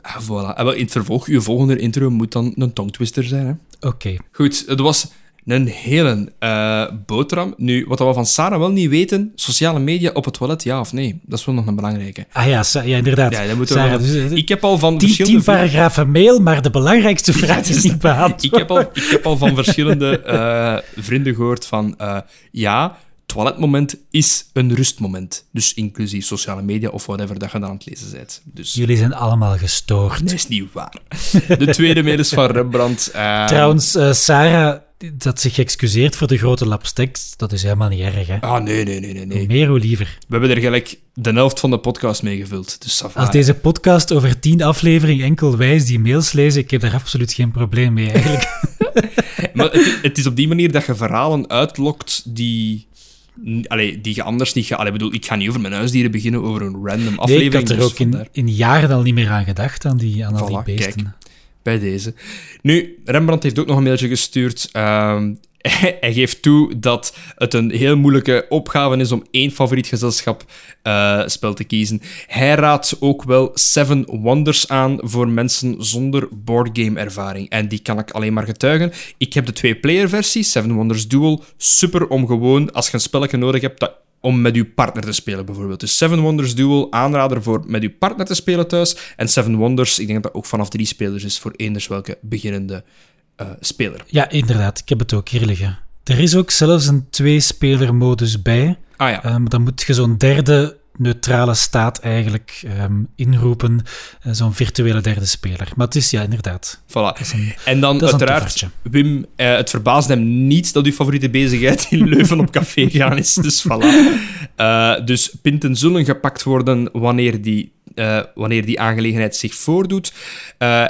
Ah, voilà. En wel, in het vervolg, uw volgende intro moet dan een tongtwister zijn. Hè? Oké. Goed, het was een hele eh, boterham. Nu, wat we van Sarah wel niet weten, sociale media op het toilet, ja of nee? Dat is wel nog een belangrijke. Ah ja, ja inderdaad. Ja, dat moeten we Sarah, wel- dus, eh, Ik heb al van tien, verschillende... tien paragrafen mail, maar de belangrijkste vraag is niet beantwoord. ik, heb al, ik heb al van verschillende eh, vrienden gehoord van... eh, ja, toiletmoment is een rustmoment. Dus inclusief sociale media of whatever dat je dan aan het lezen bent. Dus Jullie zijn allemaal gestoord. dat is niet waar. De tweede mail is van Rembrandt. Trouwens, Sarah dat zich excuseert voor de grote laps tekst, dat is helemaal niet erg. Hè? Ah, nee, nee, nee, nee. nee. Hoe meer, hoe liever. We hebben er gelijk de helft van de podcast mee gevuld. Dus. Als deze podcast over tien afleveringen enkel wijs die mails lezen, ik heb daar absoluut geen probleem mee eigenlijk. Maar het, het is op die manier dat je verhalen uitlokt die... Allee, die je anders niet... Ga, allee, bedoel, ik ga niet over mijn huisdieren beginnen, over een random Nee, aflevering. ik had er dus ook in, in jaren al niet meer aan gedacht, aan, die, aan al die beesten. kijk. Deze. Nu, Rembrandt heeft ook nog een mailtje gestuurd. Ehm, hij geeft toe dat het een heel moeilijke opgave is om één favoriet gezelschap eh, spel te kiezen. Hij raadt ook wel Seven Wonders aan voor mensen zonder boardgame ervaring. En die kan ik alleen maar getuigen. Ik heb de twee-player versie, Seven Wonders Duel. Super om gewoon, als je een spelletje nodig hebt, dat om met uw partner te spelen, bijvoorbeeld. Dus Seven Wonders Duel, aanrader voor met uw partner te spelen thuis. En Seven Wonders, ik denk dat dat ook vanaf drie spelers is voor eenders welke beginnende eh, speler. Ja, inderdaad, ik heb het ook hier liggen. Er is ook zelfs een twee-speler-modus bij. Ah ja, Eh, maar dan moet je zo'n derde neutrale staat eigenlijk ehm, inroepen. Eh, zo'n virtuele derde speler. Maar het is ja, inderdaad. voilà. een- En dan uiteraard. Wim, eh, het verbaast hem niet dat uw favoriete bezigheid in Leuven op café gaan is. Dus voilà. Eh, dus pinten zullen gepakt worden wanneer die, wanneer die aangelegenheid zich voordoet.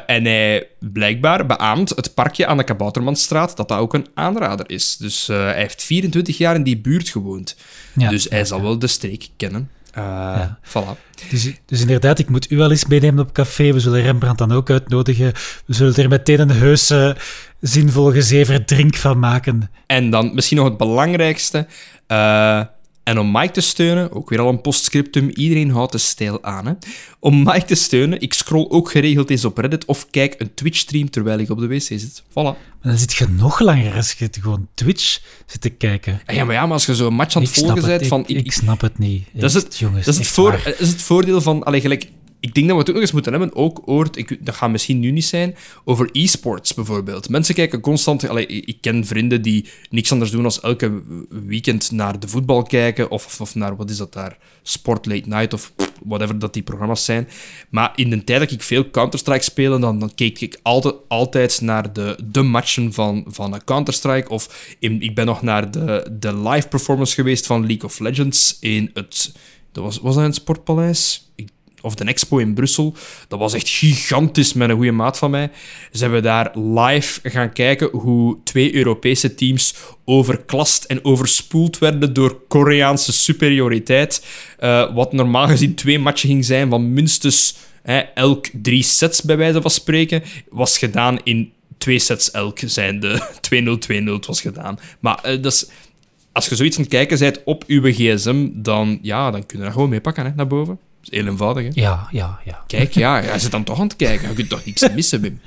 En hij blijkbaar beaamt het parkje aan de Kaboutermanstraat dat dat ook een aanrader is. Dus hij heeft 24 jaar in die buurt gewoond. Ja, dus hij ja, zal ja. wel de streek kennen. Eh, Ja. Voilà. Dus, dus inderdaad, ik moet u wel eens meenemen op café. We zullen Rembrandt dan ook uitnodigen. We zullen er meteen een heuse, zinvol gezever drink van maken. En dan misschien nog het belangrijkste. eh, en om Mike te steunen, ook weer al een postscriptum, iedereen houdt de stijl aan. Hè? Om Mike te steunen, ik scroll ook geregeld eens op Reddit of kijk een Twitch-stream terwijl ik op de wc zit. Voilà. Maar dan zit je nog langer als je gewoon Twitch zit te kijken. Ah Ja, maar ja, maar als je zo'n match aan het ik volgen bent van... ik, ik snap het niet. Dat is het, jongens. dat is het, voor, is het voordeel van... Allee, gelijk, ik denk dat we het ook nog eens moeten hebben, ook ooit, ik, dat gaat misschien nu niet zijn, over e-sports bijvoorbeeld. Mensen kijken constant... Allee, ik ken vrienden die niks anders doen dan elke weekend naar de voetbal kijken, of, of, naar, wat is dat daar, Sport Late Night, of whatever dat die programma's zijn. Maar in de tijd dat ik veel Counter-Strike speelde, dan, dan keek ik altijd, altijd naar de, de matchen van, van Counter-Strike, of ik ben nog naar de, de live performance geweest van League of Legends in het... Dat was, was dat in het Sportpaleis? Ik- of de Expo in Brussel. Dat was echt gigantisch met een goede maat van mij. Zijn we daar live gaan kijken hoe twee Europese teams overklast en overspoeld werden door Koreaanse superioriteit. Eh, wat normaal gezien twee matchen ging zijn van minstens hè, elk drie sets, bij wijze van spreken, was gedaan in twee sets elk, zijn de 2-0, 2-0 het was gedaan. Maar eh, dat is als je zoiets aan het kijken bent op uw gsm, dan, ja, dan kun je dat gewoon meepakken hè, naar boven. Is heel eenvoudig. Hè. Ja, ja, ja. Kijk, ja, jij zit dan toch aan het kijken. Je kunt toch niks missen, Wim.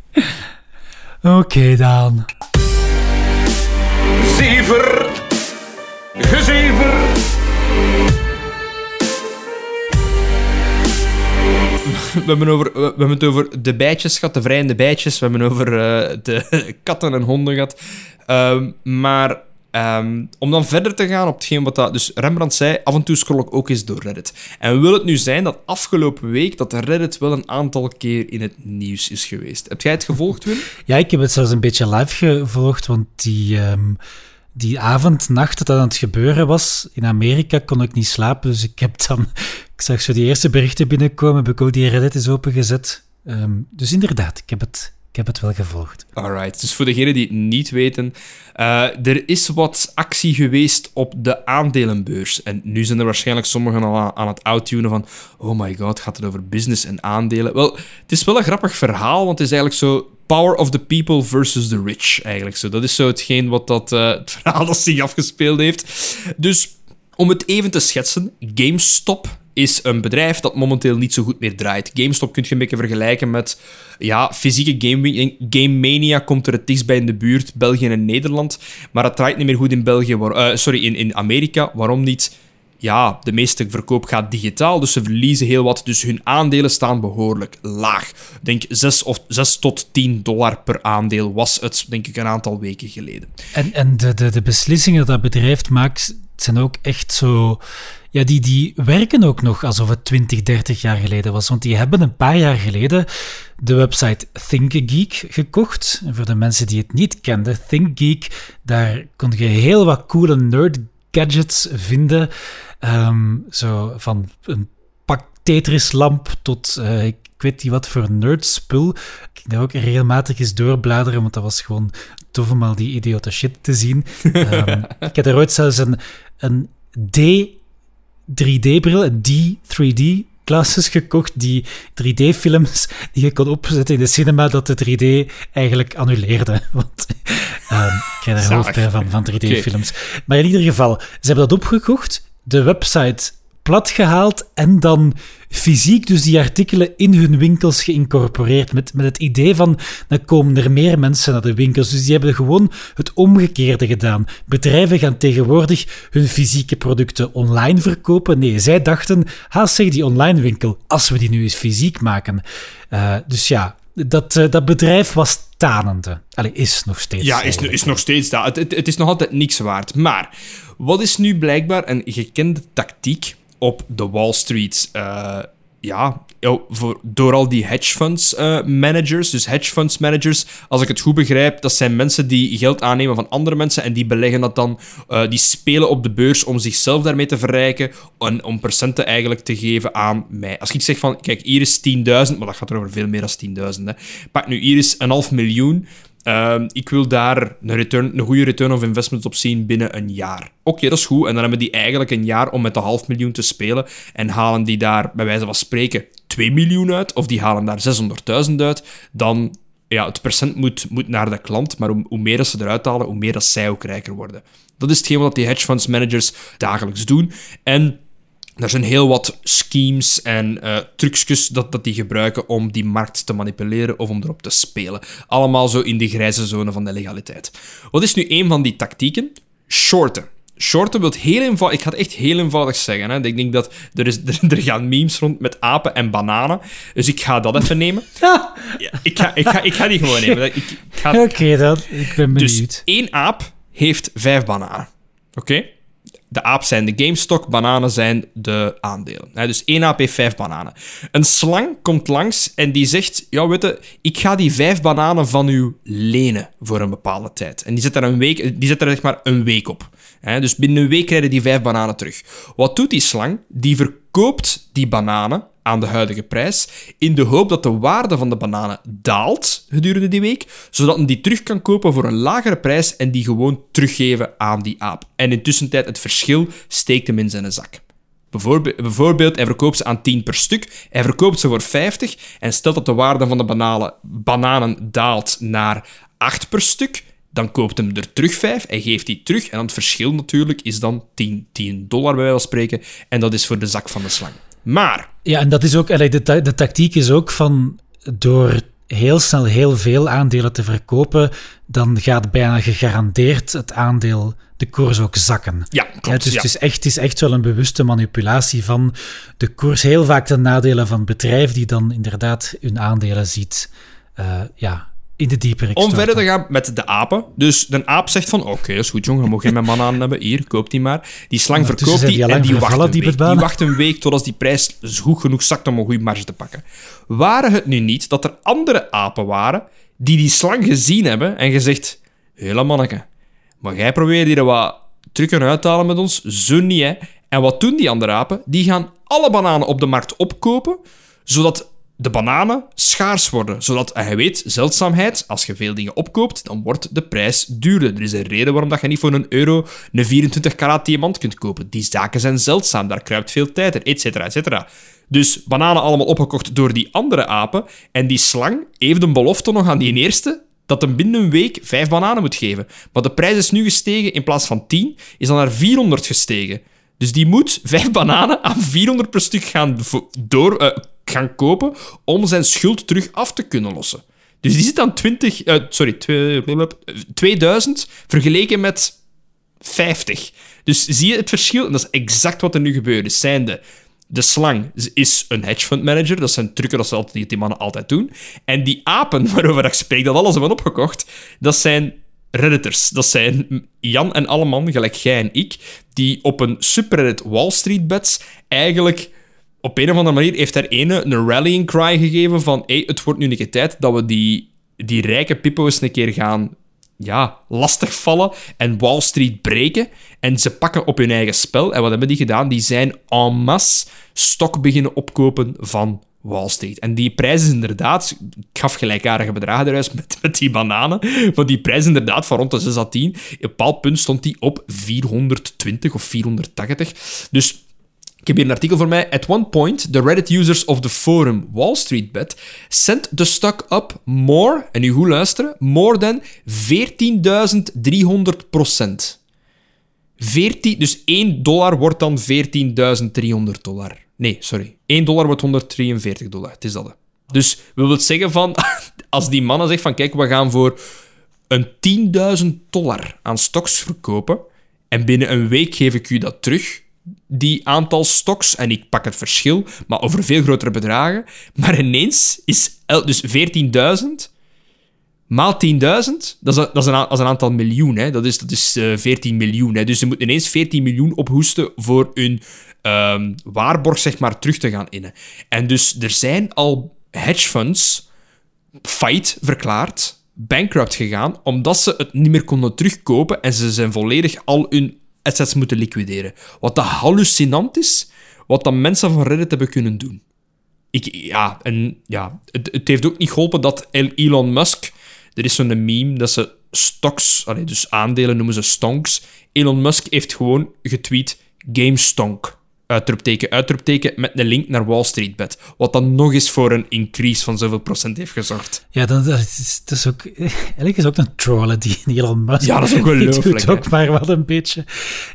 Oké, dan. Zever, gezever. We hebben, over, we hebben het over de bijtjes gehad, de vrijende bijtjes. We hebben over eh, de katten en honden gehad. Ehm, maar Ehm, om dan verder te gaan op hetgeen wat dat... Dus Rembrandt zei, af en toe scroll ik ook eens door Reddit. En wil het nu zijn dat afgelopen week dat Reddit wel een aantal keer in het nieuws is geweest. Heb jij het gevolgd, Wim? Ja, ik heb het zelfs een beetje live gevolgd, want die... Um die avond, nacht dat dat aan het gebeuren was in Amerika, kon ik niet slapen. Dus ik heb dan, ik zag zo die eerste berichten binnenkomen, heb ik ook die Reddit eens opengezet. Um, dus inderdaad, ik heb het, ik heb het wel gevolgd. Alright, dus voor degenen die het niet weten, uh, er is wat actie geweest op de aandelenbeurs. En nu zijn er waarschijnlijk sommigen al aan, het outtunen van oh my god, gaat het over business en aandelen? Wel, het is wel een grappig verhaal, want het is eigenlijk zo power of the people versus the rich, eigenlijk zo. Dat is zo hetgeen wat dat, uh, het verhaal zich afgespeeld heeft. Dus om het even te schetsen, GameStop is een bedrijf dat momenteel niet zo goed meer draait. GameStop kun je een beetje vergelijken met ja, fysieke game, game Mania komt er het dichtst bij in de buurt, België en Nederland. Maar het draait niet meer goed in België, uh, sorry, in, in Amerika. Waarom niet? Ja, de meeste verkoop gaat digitaal, dus ze verliezen heel wat. Dus hun aandelen staan behoorlijk laag. Denk 6, of 6 tot 10 dollar per aandeel was het, denk ik, een aantal weken geleden. En, en de, de, de beslissingen dat dat bedrijf maakt, zijn ook echt zo ja, die, die werken ook nog alsof het 20, 30 jaar geleden was. Want die hebben een paar jaar geleden de website ThinkGeek gekocht. En voor de mensen die het niet kenden, ThinkGeek, daar kon je heel wat coole nerd gadgets vinden. Ehm, zo van een pak Tetris-lamp tot uh, ik weet niet wat voor nerdspul. Ik ging daar ook regelmatig eens doorbladeren, want dat was gewoon tof om al die idiote shit te zien. um, ik heb er ooit zelfs een, een D 3D-bril, die 3D glasses gekocht, die 3D-films die je kon opzetten in de cinema, dat de 3D eigenlijk annuleerde. Want um, ik krijg er hoofdpijn van, van 3D-films. Maar in ieder geval, ze hebben dat opgekocht. De website plat gehaald en dan fysiek dus die artikelen in hun winkels geïncorporeerd. Met, met het idee van, dan komen er meer mensen naar de winkels. Dus die hebben gewoon het omgekeerde gedaan. Bedrijven gaan tegenwoordig hun fysieke producten online verkopen. Nee, zij dachten, haast zeg die online winkel, als we die nu eens fysiek maken. Uh, dus ja, dat, uh, dat bedrijf was tanende. Allee, is nog steeds. Ja, is, is nog steeds dat. Het, het, het is nog altijd niks waard. Maar wat is nu blijkbaar een gekende tactiek op de Wall Street. Uh, ja, voor, door al die hedge funds uh, managers. Dus hedge funds managers, als ik het goed begrijp, dat zijn mensen die geld aannemen van andere mensen en die beleggen dat dan. Uh, die spelen op de beurs om zichzelf daarmee te verrijken en om procenten eigenlijk te geven aan mij. Als ik zeg van, kijk, hier is 10.000, maar dat gaat er over veel meer dan 10.000. Pak nu, hier is een half miljoen. Ehm, ik wil daar een, return, een goede return of investment op zien binnen een jaar. Oké, dat is goed. En dan hebben die eigenlijk een jaar om met de half miljoen te spelen. En halen die daar, bij wijze van spreken, 2 miljoen uit. Of die halen daar 600.000 uit. Dan, ja, het percent moet, moet naar de klant. Maar hoe, meer dat ze eruit halen, hoe meer dat zij ook rijker worden. Dat is hetgeen wat die hedge funds managers dagelijks doen. En er zijn heel wat schemes en uh, trucjes dat, dat die gebruiken om die markt te manipuleren of om erop te spelen. Allemaal zo in de grijze zone van de legaliteit. Wat is nu een van die tactieken? Shorten. Shorten wil heel eenvoudig... Ik ga het echt heel eenvoudig zeggen. Hè. Ik denk dat er, is, er, gaan memes rond met apen en bananen. Dus ik ga dat even nemen. Ja, ik, ga, ik, ga, ik ga die gewoon nemen. Oké, okay, dat. Ik ben dus benieuwd. Dus één aap heeft vijf bananen. Oké? De aap zijn de GameStop, bananen zijn de aandelen. dus één aap heeft vijf bananen. Een slang komt langs en die zegt: Ja, weet je, ik ga die vijf bananen van u lenen voor een bepaalde tijd. En die zet er, een week, die zet er zeg maar een week op. dus binnen een week krijgen die vijf bananen terug. Wat doet die slang? Die verkoopt die bananen aan de huidige prijs, in de hoop dat de waarde van de bananen daalt gedurende die week, zodat men die terug kan kopen voor een lagere prijs en die gewoon teruggeven aan die aap. En intussen tijd het verschil steekt hem in zijn zak. Bijvoorbeeld, hij verkoopt ze aan 10 per stuk, hij verkoopt ze voor 50 en stelt dat de waarde van de bananen, bananen daalt naar 8 per stuk, dan koopt hem er terug 5, hij geeft die terug en het verschil natuurlijk is dan 10, 10 dollar bij wijze van spreken en dat is voor de zak van de slang. Maar... Ja, en dat is ook... De, de tactiek is ook van... Door heel snel heel veel aandelen te verkopen, dan gaat bijna gegarandeerd het aandeel, de koers ook zakken. Ja, klopt. dus Het, is echt, het is echt wel een bewuste manipulatie van de koers. Heel vaak de nadelen van het bedrijf die dan inderdaad hun aandelen ziet uh, ja, in de diepere Om verder te gaan met de apen. Dus de aap zegt van, oké, dat is goed, jongen, dan mag je mijn bananen hebben. Hier, koop die maar. Die slang verkoopt die, die en die wacht, een die week. die wacht een week totdat die prijs goed genoeg zakt om een goede marge te pakken. Waren het nu niet dat er andere apen waren die die slang gezien hebben en gezegd, hele manneke, maar jij probeert hier wat trucken uit te halen met ons, zo niet, hè. En wat doen die andere apen? Die gaan alle bananen op de markt opkopen, zodat de bananen schaars worden. Zodat, je weet, zeldzaamheid, als je veel dingen opkoopt, dan wordt de prijs duurder. Er is een reden waarom dat je niet voor een euro een 24 karaat diamant kunt kopen. Die zaken zijn zeldzaam, daar kruipt veel tijd in, et cetera, et cetera. Dus bananen allemaal opgekocht door die andere apen. En die slang heeft een belofte nog aan die eerste dat hem binnen een week vijf bananen moet geven. Maar de prijs is nu gestegen, in plaats van 10, is dan naar 400 gestegen. Dus die moet vijf bananen aan 400 per stuk gaan, door, eh, gaan kopen om zijn schuld terug af te kunnen lossen. Dus die zit aan 20, eh, sorry, twee- 2000 vergeleken met 50. Dus zie je het verschil? En dat is exact wat er nu gebeurt. Dus zijnde, de slang is een hedge fund manager. Dat zijn trucken dat ze altijd, die die mannen altijd doen. En die apen waarover ik spreek, dat alles hebben opgekocht, dat zijn redditors. Dat zijn Jan en Alleman, gelijk jij en ik, die op een subreddit Wall Street Bets eigenlijk op een of andere manier heeft daar ene een rallying cry gegeven van hey, het wordt nu een keer tijd dat we die, die rijke pippo's een keer gaan ja, lastigvallen en Wall Street breken. En ze pakken op hun eigen spel. En wat hebben die gedaan? Die zijn en masse stok beginnen opkopen van Wall Street. En die prijs is inderdaad... Ik gaf gelijkaardige bedragen eruit met, met die bananen. Maar die prijs inderdaad van rond de 6 à 10. Op een bepaald punt stond die op 420 of 480. Dus ik heb hier een artikel voor mij. At one point, the Reddit users of the forum Wall Street Bet sent the stock up more, en nu goed luisteren, more than 14.300 procent. 14, dus 1 dollar wordt dan 14.300 dollar. Nee, sorry. 1 dollar wordt 143 dollar. Het is dat. Dus we willen zeggen van, als die mannen zeggen van, kijk, we gaan voor een 10.000 dollar aan stocks verkopen en binnen een week geef ik u dat terug, die aantal stocks, en ik pak het verschil, maar over veel grotere bedragen. Maar ineens is dus 14.000 maal 10.000, dat is, dat, is een, een aantal miljoen. Hè. Dat is, dat is eh, 14 miljoen. Hè. Dus ze moeten ineens 14 miljoen ophoesten voor hun ehm, waarborg zeg maar, terug te gaan innen. En dus er zijn al hedge funds fight verklaard, bankrupt gegaan, omdat ze het niet meer konden terugkopen en ze zijn volledig al hun assets moeten liquideren. Wat dat hallucinant is, wat dat mensen van Reddit hebben kunnen doen. Ik, ja, en ja, het, het heeft ook niet geholpen dat Elon Musk... Er is zo'n meme dat ze stocks, dus aandelen noemen ze stonks. Elon Musk heeft gewoon getweet GameStonk. Uitroepteken, uitroepteken, met een link naar Wall Street Bet. Wat dan nog eens voor een increase van zoveel procent heeft gezorgd. Ja, dat, dat, is, dat is ook... Eigenlijk is ook een trollen, die, die Elon Musk. Ja, dat is Die ongelooflijk, doet ook maar wel een beetje.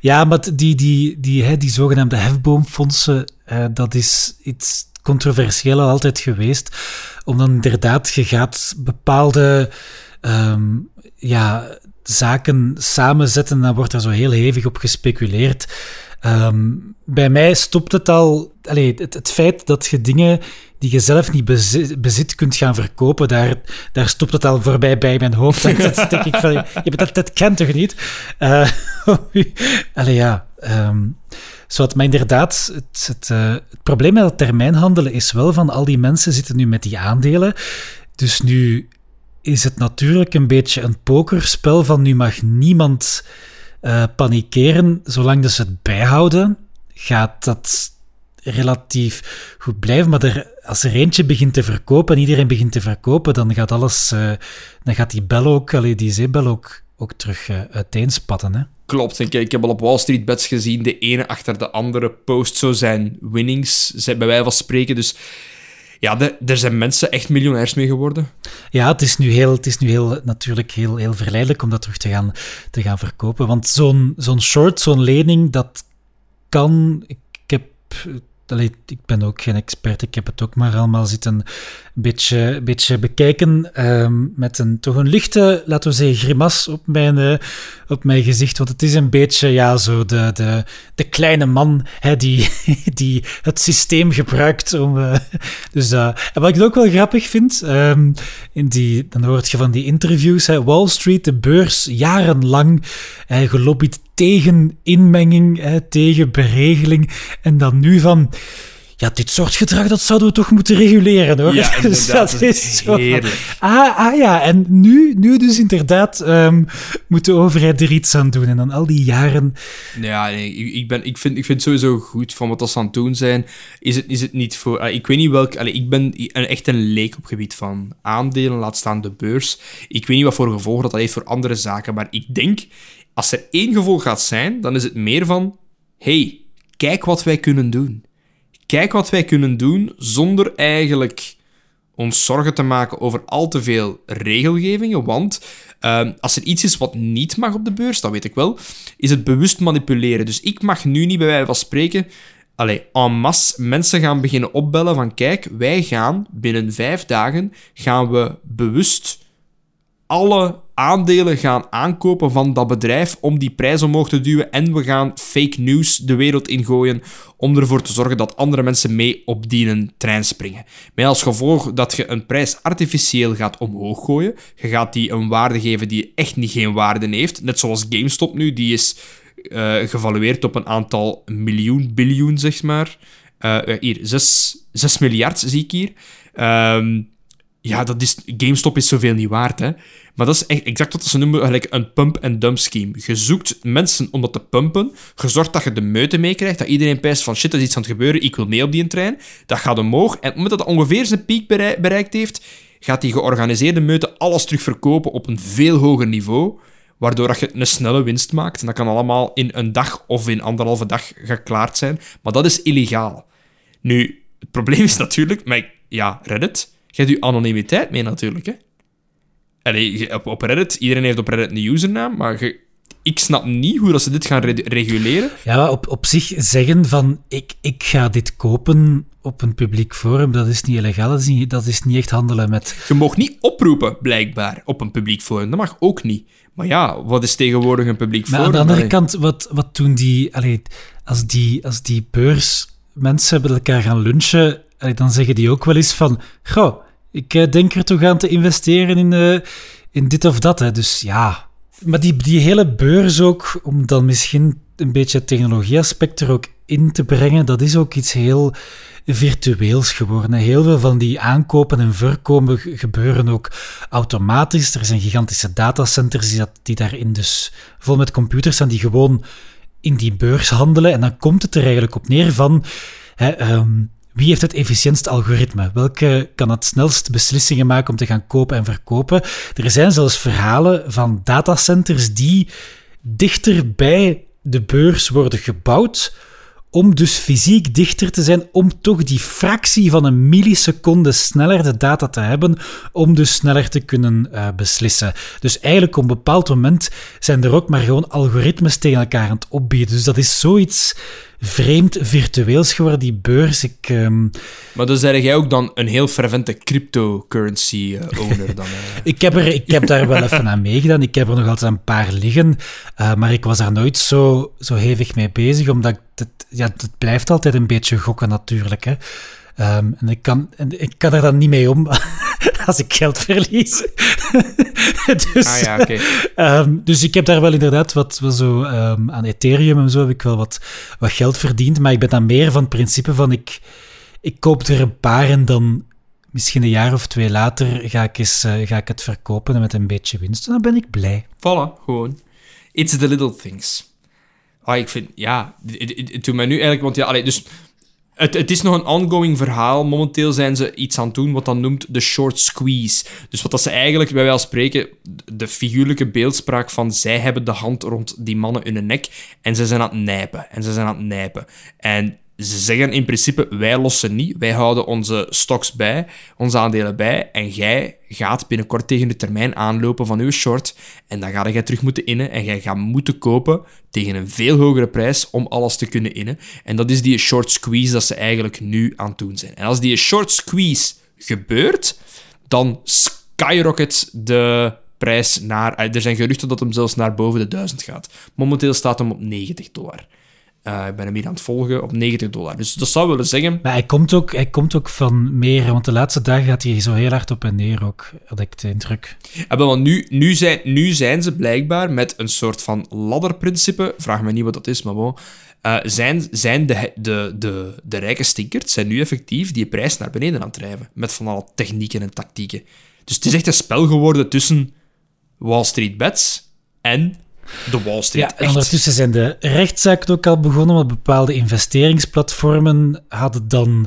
Ja, maar die, die, die, hè, die zogenaamde hefboomfondsen, eh, dat is iets controversieel altijd geweest. Omdat inderdaad, je gaat bepaalde ehm, ja, zaken samenzetten en dan wordt er zo heel hevig op gespeculeerd. Ehm, bij mij stopt het al... Allee, het, feit dat je dingen die je zelf niet bezit, kunt gaan verkopen, daar, daar stopt het al voorbij bij mijn hoofd. Dat, denk ik van, maar dat, dat kan toch niet? Eh allee, ja. Zowat, maar inderdaad, het, het, eh, het probleem met het termijnhandelen is wel van al die mensen zitten nu met die aandelen. Dus nu is het natuurlijk een beetje een pokerspel van nu mag niemand eh panikeren. Zolang dat ze het bijhouden, gaat dat relatief goed blijven. Maar er, als er eentje begint te verkopen en iedereen begint te verkopen, dan gaat alles, eh, dan gaat die bel ook, allee, die zeebel ook, ook terug eh, uiteenspatten. Hè? Klopt. Ik, ik heb al op Wall Street Bets gezien, de ene achter de andere post zo zijn winnings, bij wijze van spreken. Dus ja, er, zijn mensen echt miljonairs mee geworden. Ja, het is nu heel, het is nu heel, natuurlijk heel, heel verleidelijk om dat terug te gaan, te gaan verkopen. Want zo'n zo'n short, zo'n lening, dat kan... Ik heb ik ben ook geen expert, ik heb het ook maar allemaal zitten een beetje, beetje bekijken ehm, met een, toch een lichte, laten we zeggen, grimas op mijn, uh, op mijn gezicht. Want het is een beetje ja, zo de, de, de kleine man hè, die, die het systeem gebruikt om... Uh, dus, uh, en wat ik ook wel grappig vind, um, in die, dan hoort je van die interviews, hè, Wall Street, de beurs, jarenlang gelobbyd tegen inmenging, hè, tegen beregeling. En dan nu van ja, dit soort gedrag, dat zouden we toch moeten reguleren, hoor. Ja, dus dat is zo heerlijk. ah, ah ja, en nu, nu dus inderdaad um, moet de overheid er iets aan doen. En dan al die jaren... Ja, nee, ik, ben, ik, vind, ik vind sowieso goed van wat ze aan het doen zijn. Is het, is het niet voor... Uh, ik weet niet welk... Allee, ik ben echt een leek op gebied van aandelen, laat staan de beurs. Ik weet niet wat voor gevolgen dat, dat heeft voor andere zaken, maar ik denk, als er één gevolg gaat zijn, dan is het meer van... hey, kijk wat wij kunnen doen kijk wat wij kunnen doen zonder eigenlijk ons zorgen te maken over al te veel regelgevingen. Want uh, als er iets is wat niet mag op de beurs, dat weet ik wel, is het bewust manipuleren. Dus ik mag nu niet bij wijze van spreken. Allee, en masse mensen gaan beginnen opbellen van kijk, wij gaan binnen vijf dagen gaan we bewust alle aandelen gaan aankopen van dat bedrijf om die prijs omhoog te duwen. En we gaan fake news de wereld ingooien om ervoor te zorgen dat andere mensen mee op die trein springen. Met als gevolg dat je een prijs artificieel gaat omhoog gooien. Je gaat die een waarde geven die echt niet geen waarde heeft. Net zoals GameStop nu, die is uh, gevalueerd op een aantal miljoen, biljoen, zeg maar. Uh, hier, 6, 6 miljard zie ik hier. Um, ja, dat is, GameStop is zoveel niet waard, hè. Maar dat is echt exact wat ze noemen eigenlijk een pump-and-dump scheme. Je zoekt mensen om dat te pumpen. Je zorgt dat je de meute meekrijgt. Dat iedereen pijst van shit, er is iets aan het gebeuren. Ik wil mee op die trein. Dat gaat omhoog. En op het moment dat het ongeveer zijn piek bereikt heeft, gaat die georganiseerde meute alles terugverkopen op een veel hoger niveau. Waardoor je een snelle winst maakt. En dat kan allemaal in een dag of in anderhalve dag geklaard zijn. Maar dat is illegaal. Nu, het probleem is natuurlijk, maar ja, Reddit je hebt je anonimiteit mee natuurlijk, hè. Allee, op, op Reddit, iedereen heeft op Reddit een username, maar je, ik snap niet hoe dat ze dit gaan reguleren. Ja, op, op zich zeggen van ik, ik ga dit kopen op een publiek forum, dat is niet illegaal, dat is niet, dat is niet echt handelen met... Je mag niet oproepen, blijkbaar, op een publiek forum. Dat mag ook niet. Maar ja, wat is tegenwoordig een publiek forum? Maar aan de andere kant, wat, wat doen die... Allee, als die, als die beurs mensen met elkaar gaan lunchen, dan zeggen die ook wel eens van... Goh, ik eh, denk er toch aan te investeren in, uh, in dit of dat. Hè. Dus ja. Maar die, die hele beurs ook, om dan misschien een beetje het technologieaspect er ook in te brengen, dat is ook iets heel virtueels geworden. Heel veel van die aankopen en verkopen gebeuren ook automatisch. Er zijn gigantische datacenters die, dat, die daarin dus vol met computers staan die gewoon in die beurs handelen. En dan komt het er eigenlijk op neer van... Hè, um, wie heeft het efficiëntste algoritme? Welke kan het snelst beslissingen maken om te gaan kopen en verkopen? Er zijn zelfs verhalen van datacenters die dichter bij de beurs worden gebouwd om dus fysiek dichter te zijn, om toch die fractie van een milliseconde sneller de data te hebben, om dus sneller te kunnen uh, beslissen. Dus eigenlijk op een bepaald moment zijn er ook maar gewoon algoritmes tegen elkaar aan het opbieden. Dus dat is zoiets vreemd virtueels geworden, die beurs. Ik, um... Maar dus zeg jij ook dan een heel fervente cryptocurrency-owner? dan, uh... ik, heb er, ik heb daar wel even aan meegedaan. Ik heb er nog altijd een paar liggen. Uh, maar ik was daar nooit zo, zo hevig mee bezig, omdat het, ja, het blijft altijd een beetje gokken natuurlijk. Hè. Um, en ik kan, en ik kan er dan niet mee om als ik geld verlies. dus, ah, ja, okay. um, dus ik heb daar wel inderdaad wat, wat zo um, aan Ethereum en zo heb ik wel wat, wat geld verdiend. Maar ik ben dan meer van het principe van ik, ik koop er een paar en dan misschien een jaar of twee later ga ik, eens, uh, ga ik het verkopen met een beetje winst. En dan ben ik blij. Voilà, gewoon. It's the little things. Ah, ik vind, ja, toen mij nu eigenlijk, want ja, allee, dus het, het, is nog een ongoing verhaal. Momenteel zijn ze iets aan het doen wat dan noemt de short squeeze. Dus wat dat ze eigenlijk, bij van spreken, de figuurlijke beeldspraak van zij hebben de hand rond die mannen in hun nek en ze zijn aan het nijpen. En ze zijn aan het nijpen. En ze zeggen in principe, wij lossen niet. Wij houden onze stocks bij, onze aandelen bij. En jij gaat binnenkort tegen de termijn aanlopen van uw short. En dan ga jij terug moeten innen. En jij gaat moeten kopen tegen een veel hogere prijs om alles te kunnen innen. En dat is die short squeeze dat ze eigenlijk nu aan het doen zijn. En als die short squeeze gebeurt, dan skyrocket de prijs naar... eh, Er zijn geruchten dat hem zelfs naar boven de 1000 gaat. Momenteel staat hem op 90 dollar. Eh, ik ben hem hier aan het volgen op 90 dollar. Dus dat zou willen zeggen... Maar hij komt, ook, hij komt ook van meer, want de laatste dagen gaat hij zo heel hard op en neer ook, had ik de indruk. Ja, want nu, nu, zijn, nu zijn ze blijkbaar met een soort van ladderprincipe. Vraag me niet wat dat is, maar bon. eh, zijn zijn de, de, de, de rijke stinkers zijn nu effectief die prijs naar beneden aan het drijven. Met van alle technieken en tactieken. Dus het is echt een spel geworden tussen Wall Street Bets en de Wall Street Ja, en ondertussen zijn de rechtszaken ook al begonnen, want bepaalde investeringsplatformen hadden dan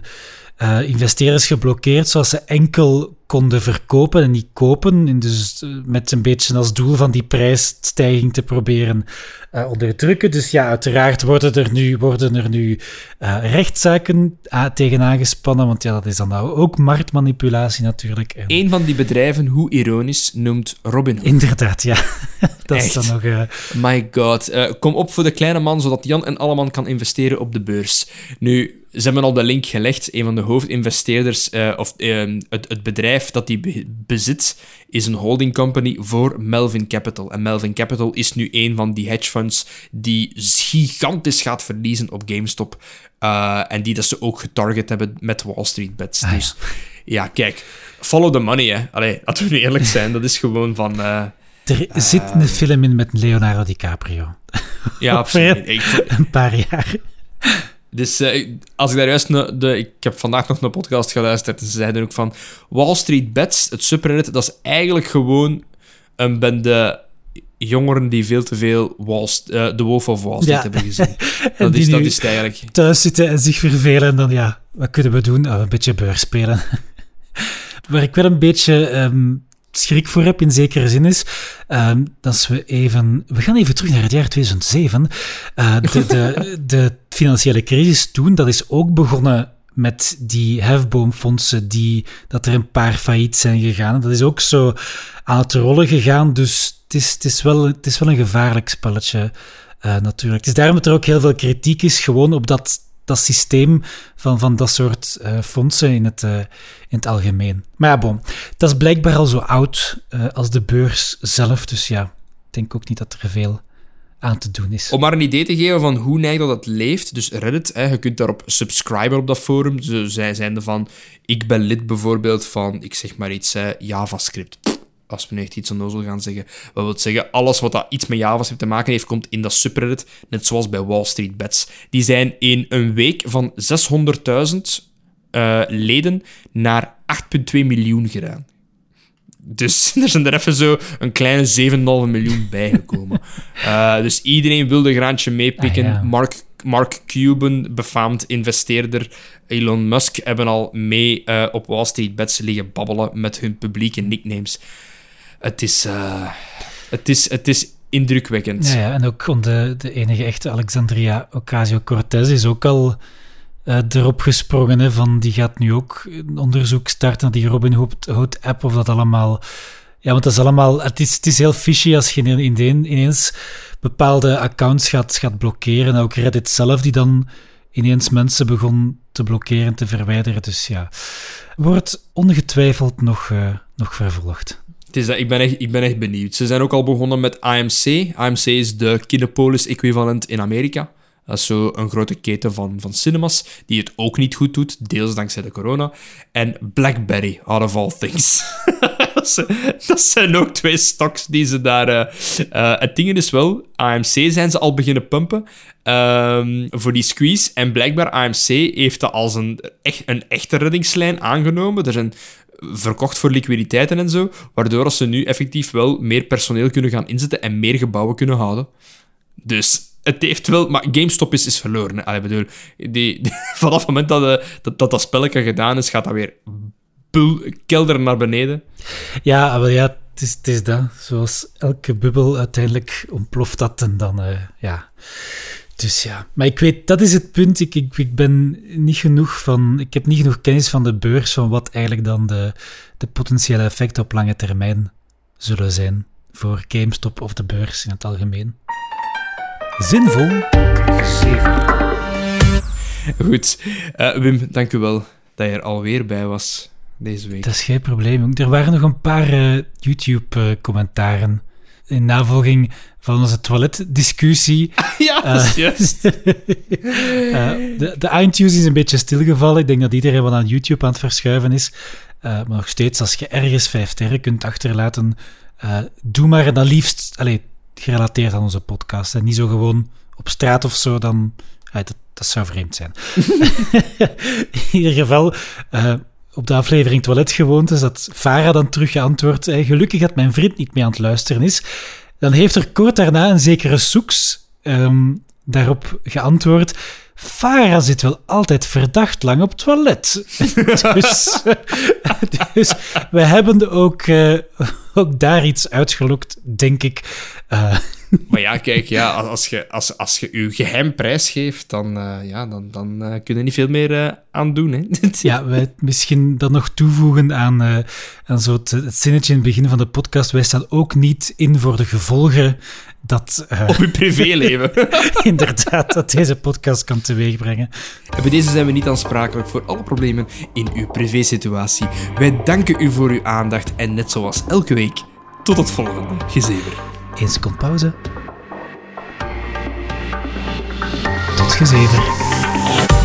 eh, investeerders geblokkeerd, zoals ze enkel konden verkopen en niet kopen. En dus eh, met een beetje als doel van die prijsstijging te proberen eh, onderdrukken. Dus ja, uiteraard worden er nu, worden er nu eh, rechtszaken tegen aangespannen, want ja, dat is dan nou ook marktmanipulatie natuurlijk. En Eén van die bedrijven, hoe ironisch, noemt Robinhood. Inderdaad, ja. dat is dan nog... My god. Kom op voor de kleine man, zodat Jan en Alleman kan investeren op de beurs. Nu, ze hebben al de link gelegd. Een van de hoofdinvesteerders, of eh, het, het bedrijf dat die be- bezit, is een holding company voor Melvin Capital. En Melvin Capital is nu een van die hedge funds die gigantisch gaat verliezen op GameStop. Eh, en die dat ze ook getarget hebben met Wall Street bets. Ah, dus ja, kijk. Follow the money, hè. Allee, laten we nu eerlijk zijn. Dat is gewoon van... eh, Er zit een film in met Leonardo DiCaprio. ja, absoluut. Ik, Een paar jaar. Dus eh, als ik daar juist... ne- de, ik heb vandaag nog een podcast geluisterd en ze zeiden ook van... Wall Street Bets, het subreddit, dat is eigenlijk gewoon een bende jongeren die veel te veel Wall, eh, The Wolf of Wall Street Ja. hebben gezien. En Dat is, dat is het eigenlijk. thuis zitten en zich vervelen. En dan, ja, wat kunnen we doen? Oh, een beetje beurs spelen. Waar ik wel een beetje ehm, schrik voor heb, in zekere zin, is... ehm, dat we even... We gaan even terug naar het jaar 2007. Eh, de, de, de financiële crisis toen, dat is ook begonnen met die hefboomfondsen, die, dat er een paar failliet zijn gegaan. Dat is ook zo aan het rollen gegaan, dus het is, het is, wel, het is wel een gevaarlijk spelletje, eh, natuurlijk. Het is daarom dat er ook heel veel kritiek is, gewoon op dat, dat systeem van, van dat soort eh, fondsen in het, eh, in het algemeen. Maar ja, bon, dat is blijkbaar al zo oud eh, als de beurs zelf, dus ja, ik denk ook niet dat er veel aan te doen is. Om maar een idee te geven van hoe neig dat leeft. Dus Reddit, hè, je kunt daarop subscriben op dat forum. Ze, zij zijn er van... Ik ben lid bijvoorbeeld van, ik zeg maar iets, JavaScript. Als we nu echt iets onnozel gaan zeggen. Wat wil zeggen, alles wat dat iets met JavaScript te maken heeft, komt in dat subreddit. Net zoals bij Wall Street Bets. Die zijn in een week van 600.000 eh, leden naar 8,2 miljoen gedaan. Dus er zijn er even zo een kleine 7,5 miljoen bijgekomen. Eh, dus iedereen wilde een graantje meepikken. Ah, ja. Mark, Mark Cuban, befaamd investeerder, Elon Musk hebben al mee eh, op Wall Street Bets liggen babbelen met hun publieke nicknames. Het is, eh, het is, het is indrukwekkend. Ja, ja, en ook de, de enige echte Alexandria Ocasio-Cortez is ook al eh, erop gesprongen. Hè, van die gaat nu ook een onderzoek starten naar die Robinhood-app of dat allemaal... Ja, want dat is allemaal... Het is, het is heel fishy als je in- in- ineens bepaalde accounts gaat, gaat blokkeren. En ook Reddit zelf, die dan ineens mensen begon te blokkeren, te verwijderen. Dus ja, wordt ongetwijfeld nog, eh, nog vervolgd. Het is ik, ben echt, ik ben echt benieuwd. Ze zijn ook al begonnen met AMC. AMC is de Kinepolis-equivalent in Amerika. Dat is zo een grote keten van, van cinemas, die het ook niet goed doet, deels dankzij de corona. En BlackBerry, out of all things. dat, zijn, dat zijn ook twee stocks die ze daar... eh, eh, het ding is wel, AMC zijn ze al beginnen pumpen ehm, voor die squeeze. En blijkbaar AMC heeft dat als een, echt, een echte reddingslijn aangenomen. Er zijn verkocht voor liquiditeiten en zo, waardoor ze nu effectief wel meer personeel kunnen gaan inzetten en meer gebouwen kunnen houden. Dus het heeft wel... Maar GameStop is, is verloren. Allee, bedoel, die, die- vanaf het moment dat, eh, dat, dat dat spelletje gedaan is, gaat dat weer kelder naar beneden. Ja, maar ja, het is, het is dat. Zoals elke bubbel, uiteindelijk ontploft dat en dan, eh, ja... Dus ja, maar ik weet, dat is het punt. Ik, ik, ik ben niet genoeg van. Ik heb niet genoeg kennis van de beurs van wat eigenlijk dan de, de potentiële effecten op lange termijn zullen zijn voor GameStop of de beurs in het algemeen. Zinvol. Goed. Eh, Wim, dank u wel dat je er alweer bij was deze week. Dat is geen probleem. Er waren nog een paar eh, YouTube-commentaren in navolging van onze toiletdiscussie. ja, dat is juist. Eh, de, de iTunes is een beetje stilgevallen. Ik denk dat iedereen wat aan YouTube aan het verschuiven is. Eh, maar nog steeds, als je ergens vijf sterren kunt achterlaten, eh, doe maar dan liefst allee, gerelateerd aan onze podcast. En niet zo gewoon op straat of zo, dan... dat, dat zou vreemd zijn. In ieder geval, eh, op de aflevering Toiletgewoontes, dat Farah dan terug geantwoord, eh, gelukkig dat mijn vriend niet meer aan het luisteren is. Dan heeft er kort daarna een zekere Soeks ehm, daarop geantwoord. Farah zit wel altijd verdacht lang op toilet. dus, dus we hebben ook, eh, ook daar iets uitgelokt, denk ik. Eh, Maar ja, kijk, ja, als- als je, als, als je je geheim prijsgeeft, dan, eh, ja, dan, dan eh, kun je niet veel meer eh, aan doen. Hè? ja, wij misschien dan nog toevoegen aan, eh, aan zo het, het zinnetje in het begin van de podcast. Wij staan ook niet in voor de gevolgen dat eh, Op je privéleven. inderdaad dat deze podcast kan teweegbrengen. En bij deze zijn we niet aansprakelijk voor alle problemen in uw privésituatie. Wij danken u voor uw aandacht en net zoals elke week, tot het volgende gezever. 1 seconde pauze. Tot gezever.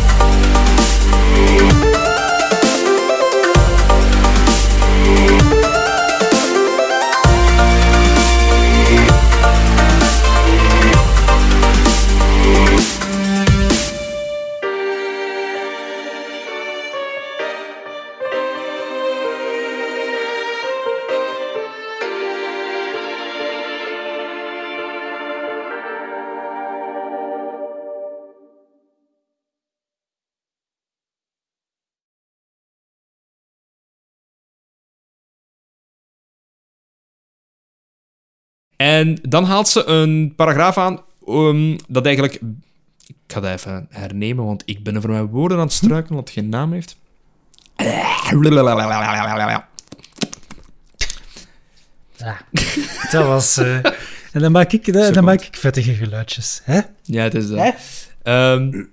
En dan haalt ze een paragraaf aan ehm, dat eigenlijk... Ik ga dat even hernemen, want ik ben over mijn woorden aan het struikelen, wat geen naam heeft. Dat was... eh, en dan maak ik, dan, dan maak ik vettige geluidjes. Hè? Ja, het is dat. Ehm,